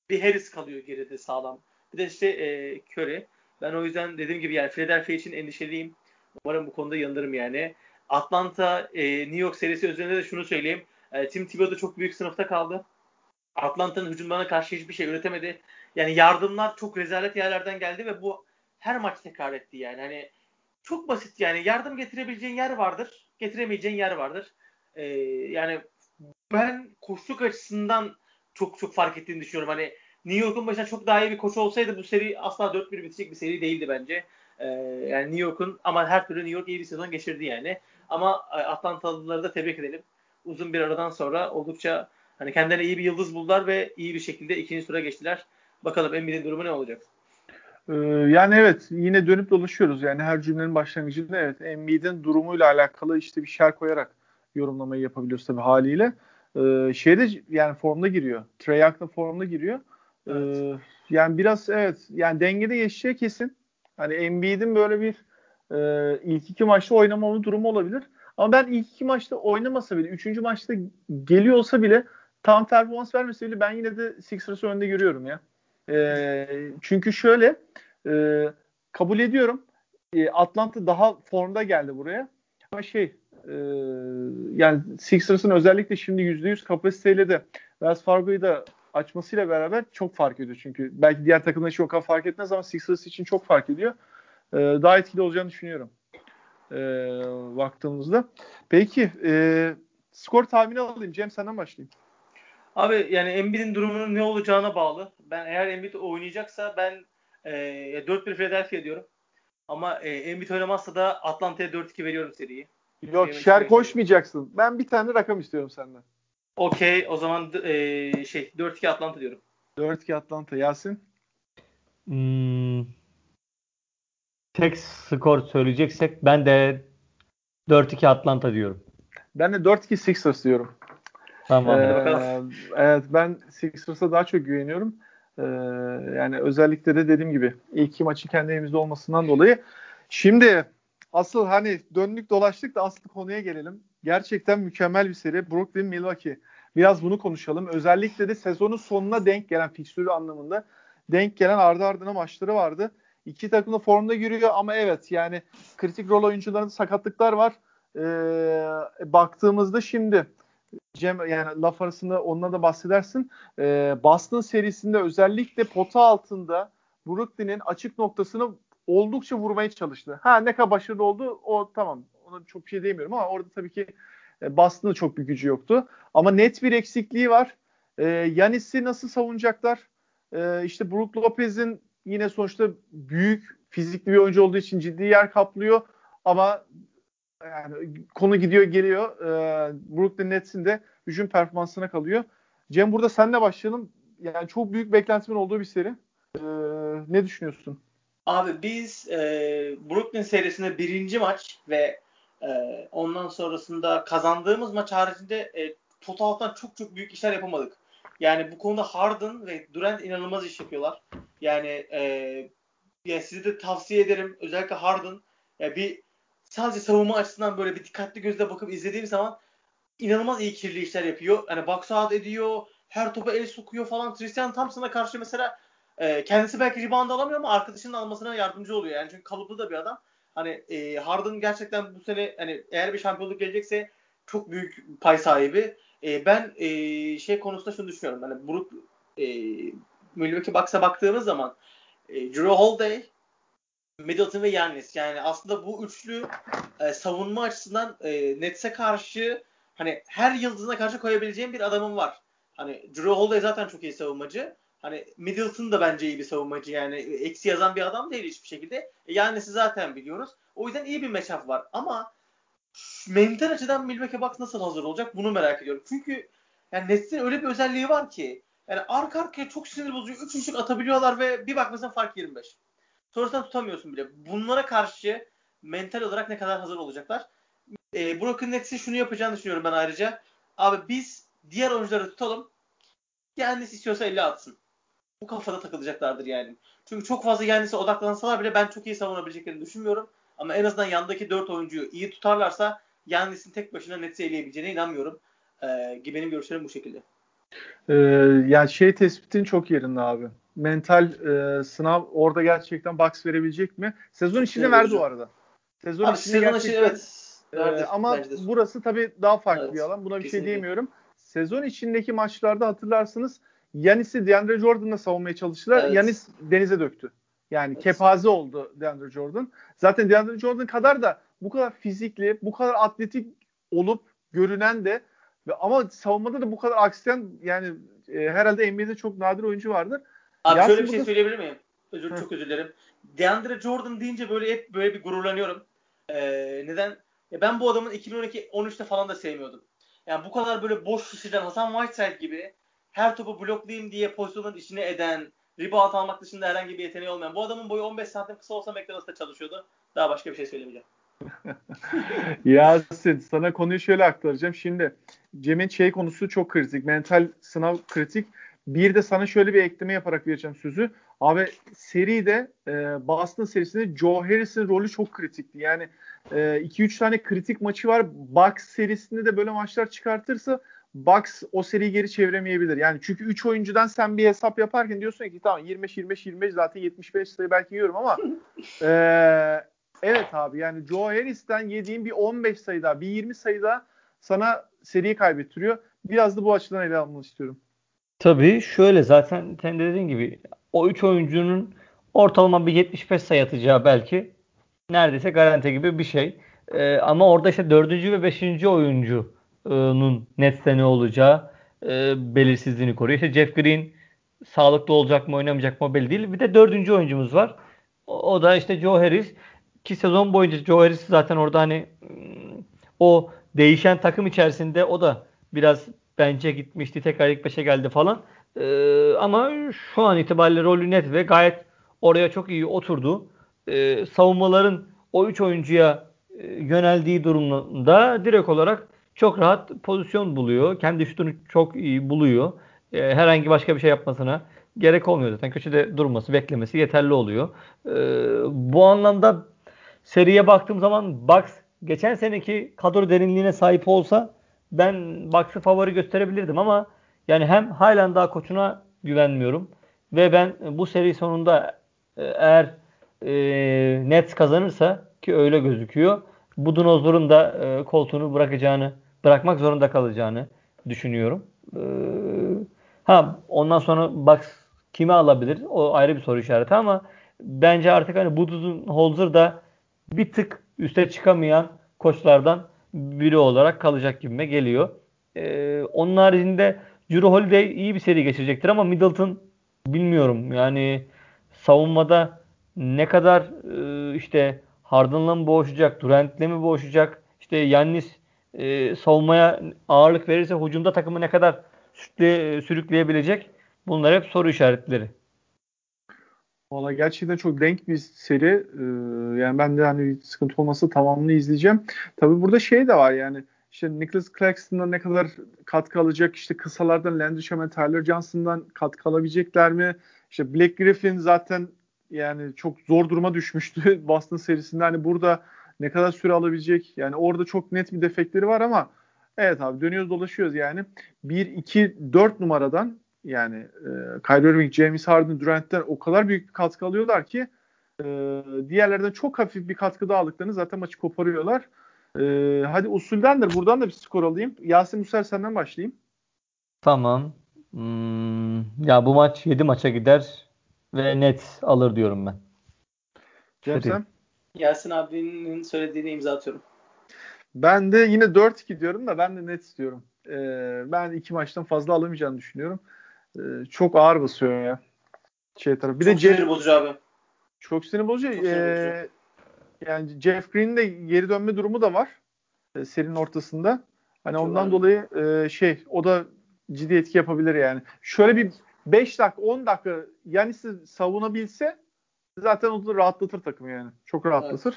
Bir Harris kalıyor geride sağlam. Bir de işte e, Curry. Ben o yüzden dediğim gibi yani Philadelphia için endişeliyim. Umarım bu konuda yanılırım yani. Atlanta e, New York serisi üzerinde de şunu söyleyeyim. E, Tim da çok büyük sınıfta kaldı. Atlanta'nın hücumlarına karşı hiçbir şey üretemedi. Yani yardımlar çok rezalet yerlerden geldi ve bu her maç tekrar etti yani. Hani çok basit yani yardım getirebileceğin yer vardır, getiremeyeceğin yer vardır. Ee, yani ben koçluk açısından çok çok fark ettiğini düşünüyorum. Hani New York'un başına çok daha iyi bir koç olsaydı bu seri asla 4-1 bitecek bir seri değildi bence. Ee, yani New York'un ama her türlü New York iyi bir sezon geçirdi yani. Ama e, Atlantalıları da tebrik edelim. Uzun bir aradan sonra oldukça hani kendilerine iyi bir yıldız buldular ve iyi bir şekilde ikinci tura geçtiler. Bakalım Embiid'in durumu ne olacak? Ee, yani evet yine dönüp dolaşıyoruz. Yani her cümlenin başlangıcında evet Embiid'in durumuyla alakalı işte bir şer koyarak yorumlamayı yapabiliyoruz tabii haliyle. Ee, şeyde yani formda giriyor. Trey formda giriyor. Ee, evet. yani biraz evet yani dengede geçeceği kesin. Hani Embiid'in böyle bir e, ilk iki maçta oynamama durumu olabilir. Ama ben ilk iki maçta oynamasa bile, üçüncü maçta geliyor olsa bile tam performans vermese bile ben yine de Sixers'ı önde görüyorum ya. E, çünkü şöyle e, kabul ediyorum e, Atlanta daha formda geldi buraya. Ama şey e, yani Sixers'ın özellikle şimdi %100 kapasiteyle de Wells Fargo'yu da açmasıyla beraber çok fark ediyor çünkü. Belki diğer takımlar için o kadar fark etmez ama Sixers için çok fark ediyor. E, daha etkili olacağını düşünüyorum. E, baktığımızda. Peki e, skor tahmini alayım. Cem senden başlayayım. Abi yani Embiid'in durumunun ne olacağına bağlı. Ben eğer Embiid oynayacaksa ben e, 4-1 Philadelphia diyorum. Ama e, Embiid oynamazsa da Atlanta'ya 4-2 veriyorum seriyi. Yok şer koşmayacaksın. Ben bir tane rakam istiyorum senden. Okey o zaman e, şey 4-2 Atlanta diyorum. 4-2 Atlanta. Yasin? Hmm, tek skor söyleyeceksek ben de 4-2 Atlanta diyorum. Ben de 4-2 Sixers diyorum. Tamam. Ee, evet ben Sixers'a daha çok güveniyorum. Ee, yani özellikle de dediğim gibi ilk iki maçı kendi evimizde olmasından dolayı. Şimdi asıl hani döndük dolaştık da asıl konuya gelelim. Gerçekten mükemmel bir seri. Brooklyn Milwaukee. Biraz bunu konuşalım. Özellikle de sezonun sonuna denk gelen fikstürü anlamında denk gelen ardı ardına maçları vardı. İki takım da formda giriyor ama evet yani kritik rol oyuncularında sakatlıklar var. Ee, baktığımızda şimdi Cem yani laf arasında onunla da bahsedersin. Ee, Boston serisinde özellikle pota altında Brooklyn'in açık noktasını oldukça vurmaya çalıştı. Ha ne kadar başarılı oldu o tamam. Ona çok şey demiyorum ama orada tabii ki e, Boston'ın çok bir gücü yoktu. Ama net bir eksikliği var. E, Yanis'i nasıl savunacaklar? E, işte Brook Lopez'in yine sonuçta büyük fizikli bir oyuncu olduğu için ciddi yer kaplıyor. Ama yani konu gidiyor geliyor. E, Brooklyn Nets'in de hücum performansına kalıyor. Cem burada senle başlayalım. Yani çok büyük beklentimin olduğu bir seri. E, ne düşünüyorsun? Abi biz e, Brooklyn serisinde birinci maç ve e, ondan sonrasında kazandığımız maç haricinde e, totaldan çok çok büyük işler yapamadık. Yani bu konuda Harden ve Durant inanılmaz iş yapıyorlar. Yani e, ya size de tavsiye ederim. Özellikle Harden ya bir sadece savunma açısından böyle bir dikkatli gözle bakıp izlediğim zaman inanılmaz iyi kirli işler yapıyor. Hani box out ediyor, her topa el sokuyor falan. Tristan Thompson'a karşı mesela e, kendisi belki rebound alamıyor ama arkadaşının almasına yardımcı oluyor. Yani çünkü kalıplı da bir adam. Hani e, Harden gerçekten bu sene hani eğer bir şampiyonluk gelecekse çok büyük pay sahibi. E, ben e, şey konusunda şunu düşünüyorum. Hani Brook e, Milwaukee Bucks'a baktığımız zaman e, Drew Holiday Middleton ve Yannis. Yani aslında bu üçlü e, savunma açısından e, Nets'e karşı hani her yıldızına karşı koyabileceğim bir adamım var. Hani Drew Holiday zaten çok iyi savunmacı. Hani Middleton da bence iyi bir savunmacı yani eksi yazan bir adam değil hiçbir şekilde. E, Yannis'i zaten biliyoruz. O yüzden iyi bir matchup var ama mental açıdan Milwaukee Bucks nasıl hazır olacak bunu merak ediyorum. Çünkü yani Nets'in öyle bir özelliği var ki yani arka arkaya çok sinir bozucu 3 üçlük atabiliyorlar ve bir bak mesela fark 25. Sonrasında tutamıyorsun bile. Bunlara karşı mental olarak ne kadar hazır olacaklar? E, Brooklyn Nets'in şunu yapacağını düşünüyorum ben ayrıca. Abi biz diğer oyuncuları tutalım. Kendisi istiyorsa 50 atsın. Bu kafada takılacaklardır yani. Çünkü çok fazla kendisi odaklansalar bile ben çok iyi savunabileceklerini düşünmüyorum. Ama en azından yandaki 4 oyuncuyu iyi tutarlarsa Yannis'in tek başına Nets'i eleyebileceğine inanmıyorum. Ee, benim görüşlerim bu şekilde. Ee, yani şey tespitin çok yerinde abi. Mental e, sınav orada gerçekten box verebilecek mi? Sezon içinde verdi o arada. Sezon abi, içinde sezon gerçekten, evet. Verdi, ama burası tabii daha farklı evet, bir alan. Buna bir şey kesinlikle. şey diyemiyorum. Sezon içindeki maçlarda hatırlarsınız Yanis'i DeAndre Jordan'la savunmaya çalıştılar. Evet. Yanis denize döktü. Yani evet. kepaze oldu DeAndre Jordan. Zaten DeAndre Jordan kadar da bu kadar fizikli, bu kadar atletik olup görünen de ve ama savunmada da bu kadar aksiyon yani e, herhalde NBA'de çok nadir oyuncu vardır. Abi Yasin şöyle bir şey da... söyleyebilir miyim? Özür, çok özür dilerim. DeAndre Jordan deyince böyle hep böyle bir gururlanıyorum. Ee, neden? Ya ben bu adamın 2012-13'te falan da sevmiyordum. Yani bu kadar böyle boş şişiren Hasan Whiteside gibi her topu bloklayayım diye pozisyonun içine eden, rebound almak dışında herhangi bir yeteneği olmayan. Bu adamın boyu 15 santim kısa olsa McDonald's'ta çalışıyordu. Daha başka bir şey söylemeyeceğim. [laughs] Yasin sana konuyu şöyle aktaracağım. Şimdi Cem'in şey konusu çok kritik. Mental sınav kritik. Bir de sana şöyle bir ekleme yaparak vereceğim sözü. Abi seride e, Boston serisinde Joe Harris'in rolü çok kritikti. Yani 2-3 e, tane kritik maçı var. Bucks serisinde de böyle maçlar çıkartırsa Bucks o seriyi geri çeviremeyebilir. Yani çünkü 3 oyuncudan sen bir hesap yaparken diyorsun ki tamam 25 25 25 zaten 75 sayı belki yiyorum ama [laughs] e, evet abi yani Joe Harris'ten yediğin bir 15 sayıda bir 20 sayıda sana seriyi kaybettiriyor. Biraz da bu açıdan ele almanı istiyorum. Tabii şöyle zaten sen de dediğin gibi o 3 oyuncunun ortalama bir 75 sayı atacağı belki neredeyse garanti gibi bir şey. Ee, ama orada işte 4. ve 5. oyuncu nun Nets'te ne olacağı e, belirsizliğini koruyor. İşte Jeff Green sağlıklı olacak mı oynamayacak mı belli değil. Bir de dördüncü oyuncumuz var. O, o da işte Joe Harris. Ki sezon boyunca Joe Harris zaten orada hani o değişen takım içerisinde o da biraz bence gitmişti. Tekrar ilk beşe geldi falan. Ee, ama şu an itibariyle rolü net ve gayet oraya çok iyi oturdu. Ee, savunmaların o üç oyuncuya e, yöneldiği durumda direkt olarak çok rahat pozisyon buluyor. Kendi şutunu çok iyi buluyor. E, herhangi başka bir şey yapmasına gerek olmuyor zaten. Köşede durması, beklemesi yeterli oluyor. E, bu anlamda seriye baktığım zaman Bucks geçen seneki kadro derinliğine sahip olsa ben Bucks'ı favori gösterebilirdim ama yani hem halen daha koçuna güvenmiyorum ve ben bu seri sonunda e, eğer e, Nets kazanırsa ki öyle gözüküyor. Budenholzer'ın da e, koltuğunu bırakacağını bırakmak zorunda kalacağını düşünüyorum. Ee, ha ondan sonra Bucks kimi alabilir? O ayrı bir soru işareti ama bence artık hani Budenholzer da bir tık üste çıkamayan koçlardan biri olarak kalacak gibime geliyor. Ee, onun haricinde Drew Holiday iyi bir seri geçirecektir ama Middleton bilmiyorum. Yani savunmada ne kadar e, işte Harden'la mı boğuşacak, Durant'le mi boğuşacak, işte Yannis e, savunmaya ağırlık verirse hücumda takımı ne kadar sütle, sürükleyebilecek? Bunlar hep soru işaretleri. Valla gerçekten çok denk bir seri. Ee, yani ben de hani sıkıntı olmasa tamamını izleyeceğim. Tabii burada şey de var yani işte Nicholas Claxton'dan ne kadar katkı alacak? İşte kısalardan Landry Shaman, Tyler Johnson'dan katkı alabilecekler mi? İşte Black Griffin zaten yani çok zor duruma düşmüştü [laughs] Boston serisinde. Hani burada ne kadar süre alabilecek? Yani orada çok net bir defekleri var ama evet abi dönüyoruz dolaşıyoruz yani. 1 2 4 numaradan yani e, Kyrie Irving, James Harden, Durant'ten o kadar büyük bir katkı alıyorlar ki e, diğerlerden çok hafif bir katkı daha aldıklarını zaten maçı koparıyorlar. E, hadi usuldendir. Buradan da bir skor alayım. Yasin Muser senden başlayayım. Tamam. Hmm, ya bu maç 7 maça gider ve net alır diyorum ben. Cem Yasin abinin söylediğini imza atıyorum. Ben de yine 4-2 diyorum da ben de net istiyorum. Ee, ben iki maçtan fazla alamayacağını düşünüyorum. Ee, çok ağır basıyor ya. Şey tarafı. Bir çok de Jeff, sinir bozucu abi. Çok sinir bozucu. Çok Ee, yani Jeff Green'in de geri dönme durumu da var. E, serinin ortasında. Hani Çok ondan var. dolayı e, şey o da ciddi etki yapabilir yani. Şöyle bir 5 dakika 10 dakika yani siz savunabilse zaten o da rahatlatır takımı yani. Çok rahatlatır.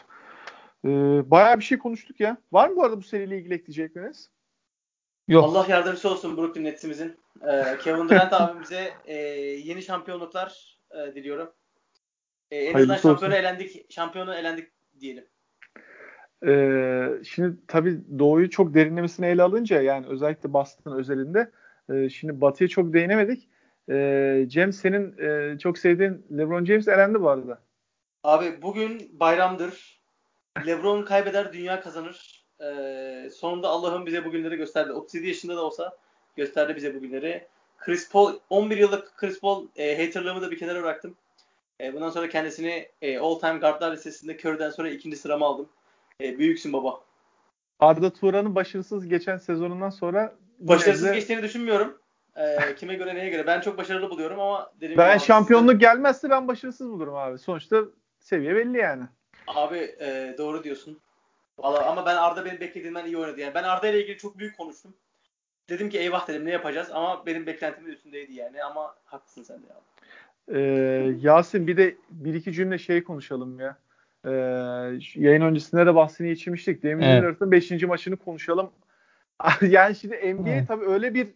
Ee, bayağı bir şey konuştuk ya. Var mı bu arada bu seriyle ilgili ekleyecekleriniz? Yok. Allah yardımcısı olsun Brooklyn Nets'imizin. Ee, Kevin Durant [laughs] abimize e, yeni şampiyonluklar e, diliyorum. E, en azından şampiyona elendik, şampiyona elendik diyelim. Ee, şimdi tabii Doğu'yu çok derinlemesine ele alınca yani özellikle Boston özelinde e, şimdi Batı'ya çok değinemedik. E, Cem senin e, çok sevdiğin LeBron James elendi bu arada. Abi bugün bayramdır. LeBron kaybeder, dünya kazanır. Ee, sonunda Allah'ın bize bugünleri gösterdi. 37 yaşında da olsa gösterdi bize bugünleri. Chris Paul, 11 yıllık Chris Paul e, haterlığımı da bir kenara bıraktım. E, bundan sonra kendisini e, all time guardlar listesinde Curry'den sonra ikinci sırama aldım. E, büyüksün baba. Arda Turan'ın başarısız geçen sezonundan sonra Başarısız de- geçtiğini düşünmüyorum. E, kime göre neye göre. Ben çok başarılı buluyorum ama dediğim ben abi, şampiyonluk gelmezse ben başarısız bulurum abi. Sonuçta seviye belli yani. Abi e, doğru diyorsun. Valla ama ben Arda benim beklediğimden iyi oynadı. Yani ben Arda ile ilgili çok büyük konuştum. Dedim ki eyvah dedim ne yapacağız ama benim beklentimin üstündeydi yani ama haklısın sen de ya. Ee, Yasin bir de bir iki cümle şey konuşalım ya. Ee, yayın öncesinde de bahsini geçirmiştik. Demin Evet. Lillard'ın 5. maçını konuşalım. [laughs] yani şimdi NBA Evet. tabii öyle bir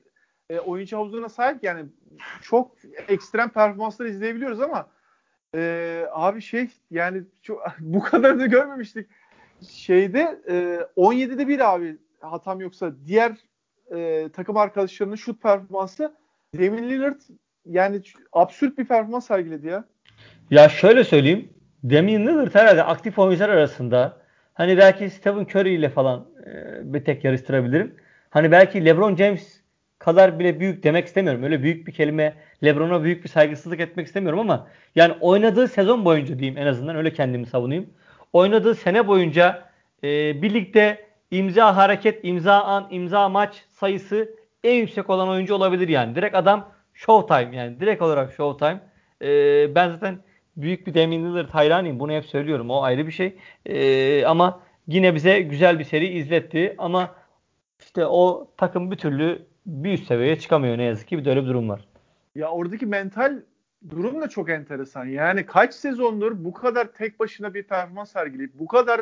e, oyuncu havuzuna sahip yani çok ekstrem performanslar izleyebiliyoruz ama e, abi şey yani çok, [laughs] bu kadarını görmemiştik. Şeyde e, 17'de bir abi hatam yoksa diğer e, takım arkadaşlarının şut performansı Damian Lillard yani absürt bir performans sergiledi ya. Ya şöyle söyleyeyim. Damian Lillard herhalde aktif oyuncular arasında hani belki Stephen Curry ile falan e, bir tek yarıştırabilirim. Hani belki LeBron James kadar bile büyük demek istemiyorum. Öyle büyük bir kelime LeBron'a büyük bir saygısızlık etmek istemiyorum ama yani oynadığı sezon boyunca diyeyim en azından öyle kendimi savunayım. Oynadığı sene boyunca e, birlikte imza hareket, imza an, imza maç sayısı en yüksek olan oyuncu olabilir yani. Direkt adam showtime yani direkt olarak showtime. E, ben zaten büyük bir Damian Lillard hayranıyım. Bunu hep söylüyorum. O ayrı bir şey. E, ama yine bize güzel bir seri izletti. Ama işte o takım bir türlü bir üst seviyeye çıkamıyor ne yazık ki. Bir de öyle bir durum var. Ya oradaki mental durum da çok enteresan. Yani kaç sezondur bu kadar tek başına bir performans sergileyip bu kadar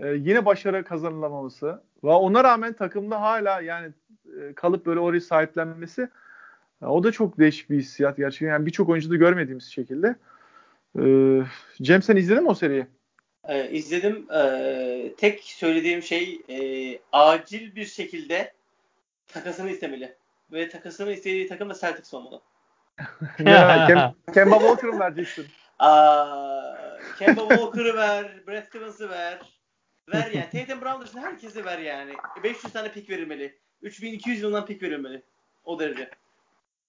e, yine başarı kazanılamaması ve ona rağmen takımda hala yani e, kalıp böyle orayı sahiplenmesi ya o da çok değişik bir hissiyat gerçekten. Yani birçok oyuncuda görmediğimiz şekilde. E, Cem sen izledin mi o seriyi? E, izledim. E, tek söylediğim şey e, acil bir şekilde takasını istemeli. Ve takasını istediği takım da Celtics olmalı. [laughs] Ya, Kem- Kemba Walker'ı mı vereceksin? Aa, Kemba Walker'ı ver, Brad Stevens'ı ver. Ver yani. Tatum Brown dışında herkese ver yani. 500 tane pik verilmeli. 3200 yılından pik verilmeli. O derece.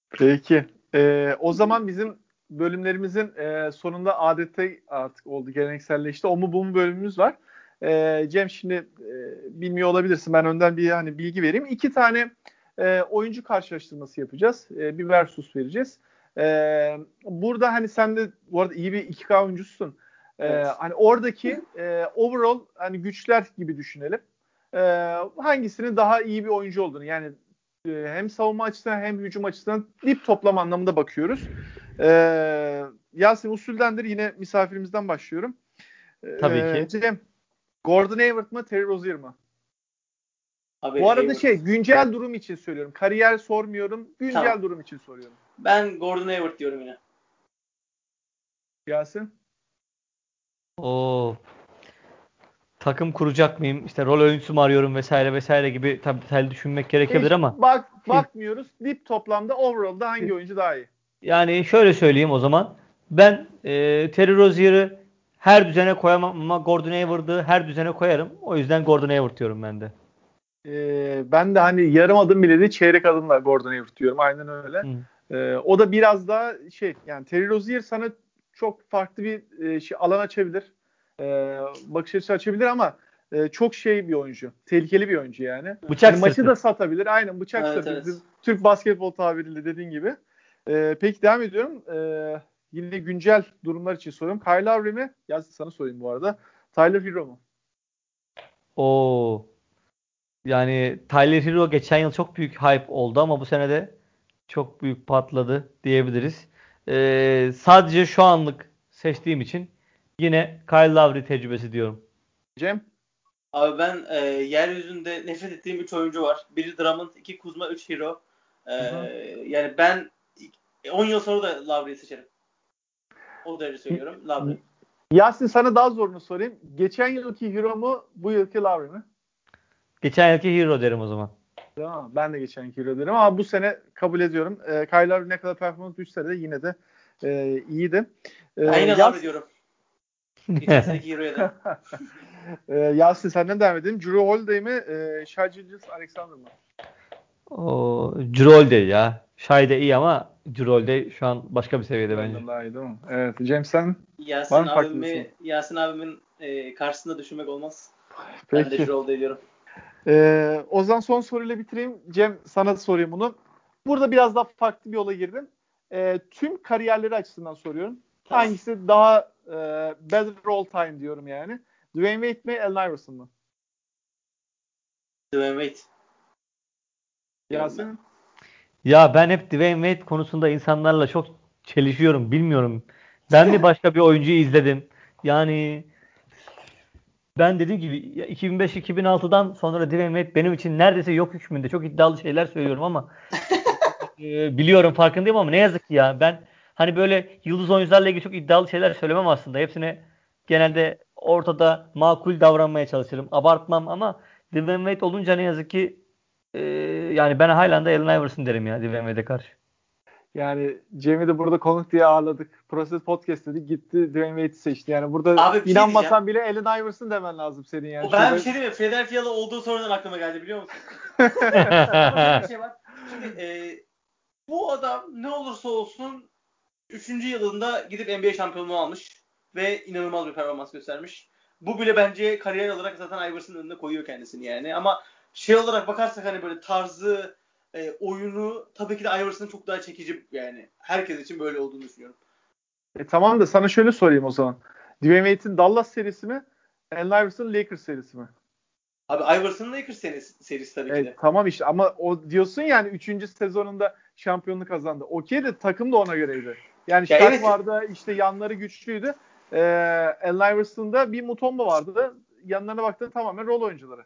Peki. Ee, o zaman bizim bölümlerimizin e, sonunda adette artık oldu. Gelenekselleşti. O mu bu mu bölümümüz var. Ee, Cem şimdi e, bilmiyor olabilirsin. Ben önden bir hani bilgi vereyim. İki tane e, oyuncu karşılaştırması yapacağız. E, bir versus vereceğiz. E, burada hani sen de bu arada iyi bir 2K oyuncusun. E, Evet. Hani oradaki e, overall hani güçler gibi düşünelim. E, hangisinin daha iyi bir oyuncu olduğunu yani e, hem savunma açısından hem hücum açısından dip toplama anlamında bakıyoruz. Ee, Yasin usuldendir yine misafirimizden başlıyorum. Ee, Tabii ki. Cem, Gordon Hayward mı Terry Rozier mı? Abi, Bu arada Hayward. şey güncel durum için söylüyorum. Kariyer sormuyorum. Güncel Tamam. durum için soruyorum. Ben Gordon Hayward diyorum yine. Yasin? O takım kuracak mıyım? İşte rol oyuncusu mu arıyorum vesaire vesaire gibi tabii detaylı düşünmek gerekebilir Hiç ama Bak, bakmıyoruz. Dip toplamda overall'da hangi oyuncu daha iyi? yani şöyle söyleyeyim o zaman. Ben e, Terry Rozier'ı her düzene koyamam ama Gordon Hayward'ı her düzene koyarım. O yüzden Gordon Hayward diyorum ben de. Ee, ben de hani yarım adım bile değil çeyrek adımla Gordon Hayward diyorum. Aynen öyle. Hı. Ee, o da biraz daha şey yani Terry Rozier sana çok farklı bir e, şey, alan açabilir. e, bakış açısı açabilir ama e, çok şey bir oyuncu. Tehlikeli bir oyuncu yani. Bıçak yani maçı da satabilir. Aynen bıçak Evet, sırtı. evet. Türk basketbol tabiriyle dediğin gibi. E, peki devam ediyorum. E, yine güncel durumlar için soruyorum. Kyle Lowry mi? Yaz sana sorayım bu arada. Tyler Hero mu? Oo. Yani Tyler Hero geçen yıl çok büyük hype oldu ama bu sene de çok büyük patladı diyebiliriz. Ee, sadece şu anlık seçtiğim için yine Kyle Lowry tecrübesi diyorum. Cem? Abi ben e, yeryüzünde nefret ettiğim 3 oyuncu var. Biri Drummond, iki Kuzma, 3 Hero. E, yani ben 10 yıl sonra da Lavri'yi seçerim. O derece söylüyorum. Lavri. Yasin sana daha zorunu sorayım. Geçen yılki Hero mu? Bu yılki Lowry mi? Geçen yılki Hero derim o zaman. Tamam. Ben de geçen yılki Hero derim ama bu sene kabul ediyorum. E, Kyle Lowry ne kadar performans düşse de yine de e, iyiydi. E, Ben yine Yas- Lavri diyorum. Geçen seneki Hero'ya da. [laughs] e, Yasin senden devam edelim. Drew Holiday mi? E, Shai Alexander mı? O Cirolde ya. Şay da iyi ama Cirolde şu an başka bir seviyede bence. Daha iyi değil mi? Evet. Cem sen? Yasin Var mı farklı abimi, bir Yasin abimin e, karşısında düşünmek olmaz. Ben de Peki. Jirolda ediyorum. Ee, o zaman son soruyla bitireyim. Cem sana sorayım bunu. Burada biraz daha farklı bir yola girdim. Ee, tüm kariyerleri açısından soruyorum. Tamam. Hangisi daha e, better all time diyorum yani. Dwayne Wade mi, Allen Iverson mı? Dwayne Wade. Yasin? Ya ben hep Dwayne Wade konusunda insanlarla çok çelişiyorum. Bilmiyorum. Ben mi başka bir oyuncuyu izledim? Yani ben dediğim gibi 2005-2006'dan sonra Dwayne Wade benim için neredeyse yok hükmünde. Çok iddialı şeyler söylüyorum ama [laughs] e, biliyorum farkındayım ama ne yazık ki ya ben hani böyle yıldız oyuncularla ilgili çok iddialı şeyler söylemem aslında. Hepsine genelde ortada makul davranmaya çalışırım. Abartmam ama Dwayne Wade olunca ne yazık ki e, yani ben halen de Allen Iverson derim ya Wade'e karşı. Yani Cem'i de burada konuk diye ağırladık. Proses Podcast dedik. Gitti Dwayne Wade'i seçti. Yani burada Abi şey inanmasan bile Allen Iverson demen lazım senin yani. O ben Şurada- bir şey diyeyim mi? Philadelphia'lı olduğu sonradan aklıma geldi biliyor musun? [laughs] Bir şey var. Şimdi e, bu adam ne olursa olsun 3. yılında gidip NBA şampiyonluğu almış ve inanılmaz bir performans göstermiş. Bu bile bence kariyer olarak zaten Iverson'ın önüne koyuyor kendisini yani. Ama şey olarak bakarsak hani böyle tarzı, e, oyunu tabii ki de Iverson'ın çok daha çekici yani. Herkes için böyle olduğunu düşünüyorum. E, tamam da sana şöyle sorayım o zaman. Dwayne Wade'in Dallas serisi mi? Allen Iverson'ın Lakers serisi mi? Abi Iverson'ın Lakers serisi, serisi tabii ki Evet, de. tamam işte ama o diyorsun yani 3. sezonunda şampiyonluk kazandı. Okey de takım da ona göreydi. Yani Ya Shaq evet. vardı işte yanları güçlüydü. Ee, Allen Iverson'da bir Mutombo vardı. Yanlarına baktığında tamamen rol oyuncuları.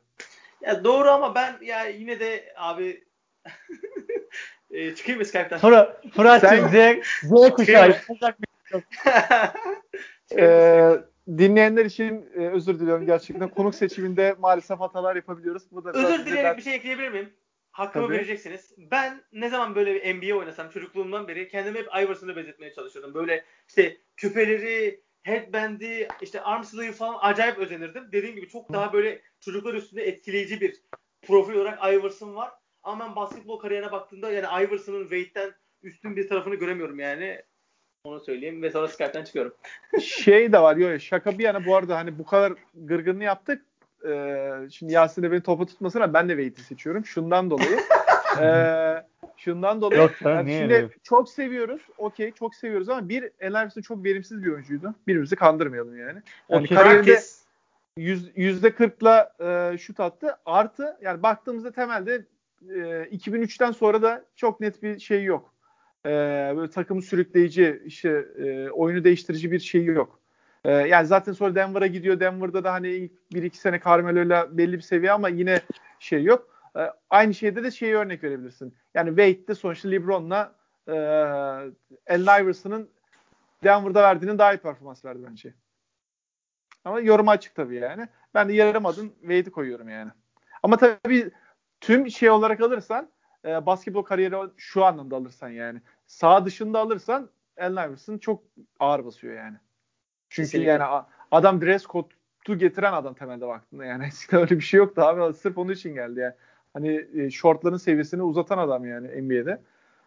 Ya doğru ama ben ya yine de abi [laughs] e, çıkayım mı Skype'tan? Sonra Fırat'cığım Z, Z kuşağı. [laughs] Ee, dinleyenler için e, özür diliyorum gerçekten. Konuk seçiminde maalesef hatalar yapabiliyoruz. Bu da Özür dileyerek dert- bir şey ekleyebilir miyim? Hakkımı Tabii. vereceksiniz. Ben ne zaman böyle bir NBA oynasam çocukluğumdan beri kendimi hep Iverson'la benzetmeye çalışıyordum. Böyle işte küpeleri, headband'i, işte arm sleeve falan acayip özenirdim. Dediğim gibi çok daha böyle çocuklar üstünde etkileyici bir profil olarak Iverson var. Ama ben basketbol kariyerine baktığımda yani Iverson'ın Wade'den üstün bir tarafını göremiyorum yani. Onu söyleyeyim ve sonra Skype'den çıkıyorum. [laughs] şey de var. Yo, şaka bir yana bu arada hani bu kadar gırgınlı yaptık. Ee, şimdi Yasin de beni topa tutmasına ben de Wade'i seçiyorum. Şundan dolayı. [laughs] ee, şundan dolayı. Yok yani niye şimdi öyle? çok seviyoruz. Okey çok seviyoruz ama bir Allen Iverson çok verimsiz bir oyuncuydu. Birbirimizi kandırmayalım yani. Yani Okey. kariyerinde yüzde kırkla e, şut attı. Artı yani baktığımızda temelde e, 2003'ten sonra da çok net bir şey yok. E, böyle takımı sürükleyici, işte e, oyunu değiştirici bir şey yok. E, yani zaten sonra Denver'a gidiyor. Denver'da da hani ilk 1-2 sene Carmelo'yla belli bir seviye ama yine şey yok. E, aynı şeyde de şeyi örnek verebilirsin. Yani Wade'de sonuçta LeBron'la e, Allen Iverson'ın Denver'da verdiğinin daha iyi performans verdi bence. Ama yoruma açık tabii yani. Ben de yarım adım Wade'i koyuyorum yani. Ama tabii tüm şey olarak alırsan e, basketbol kariyeri şu anlamda alırsan yani. Sağ dışında alırsan Allen Iverson çok ağır basıyor yani. Çünkü Kesinlikle. yani adam dress code'u getiren adam temelde baktığında yani. [laughs] Eskiden öyle bir şey yoktu abi. Sırf onun için geldi yani. Hani e, şortların seviyesini uzatan adam yani NBA'de.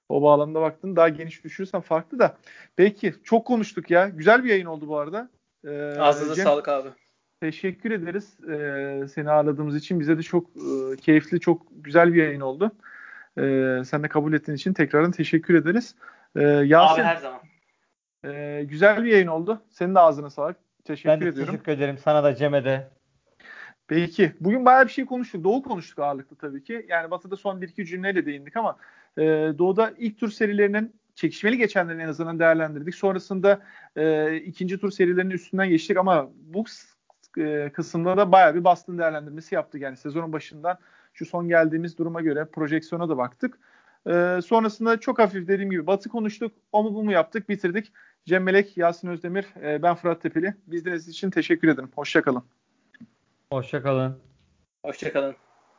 O bağlamda baktın daha geniş düşünürsen farklı da. Peki çok konuştuk ya. Güzel bir yayın oldu bu arada. Ee, Ağzınıza Cem, sağlık abi. Teşekkür ederiz ee, seni ağırladığımız için. Bize de çok e, keyifli, çok güzel bir yayın oldu. Ee, sen de kabul ettiğin için tekrardan teşekkür ederiz. Ee, Yasin, Abi her zaman. e, güzel bir yayın oldu. Senin de ağzına sağlık. Teşekkür Ben de ediyorum. teşekkür ederim. Sana da Cem'e de. Peki. Bugün bayağı bir şey konuştuk. Doğu konuştuk ağırlıklı tabii ki. Yani Batı'da son bir iki cümleyle değindik ama e, Doğu'da ilk tur serilerinin çekişmeli geçenlerini en azından değerlendirdik. Sonrasında e, ikinci tur serilerinin üstünden geçtik ama bu e, kısımda da bayağı bir bastın değerlendirmesi yaptık. Yani sezonun başından şu son geldiğimiz duruma göre projeksiyona da baktık. E, sonrasında çok hafif dediğim gibi Batı konuştuk. O mu bu mu yaptık bitirdik. Cem Melek, Yasin Özdemir, e, ben Fırat Tepeli. Bizden için teşekkür ederim. Hoşçakalın. Hoşçakalın. Hoşçakalın.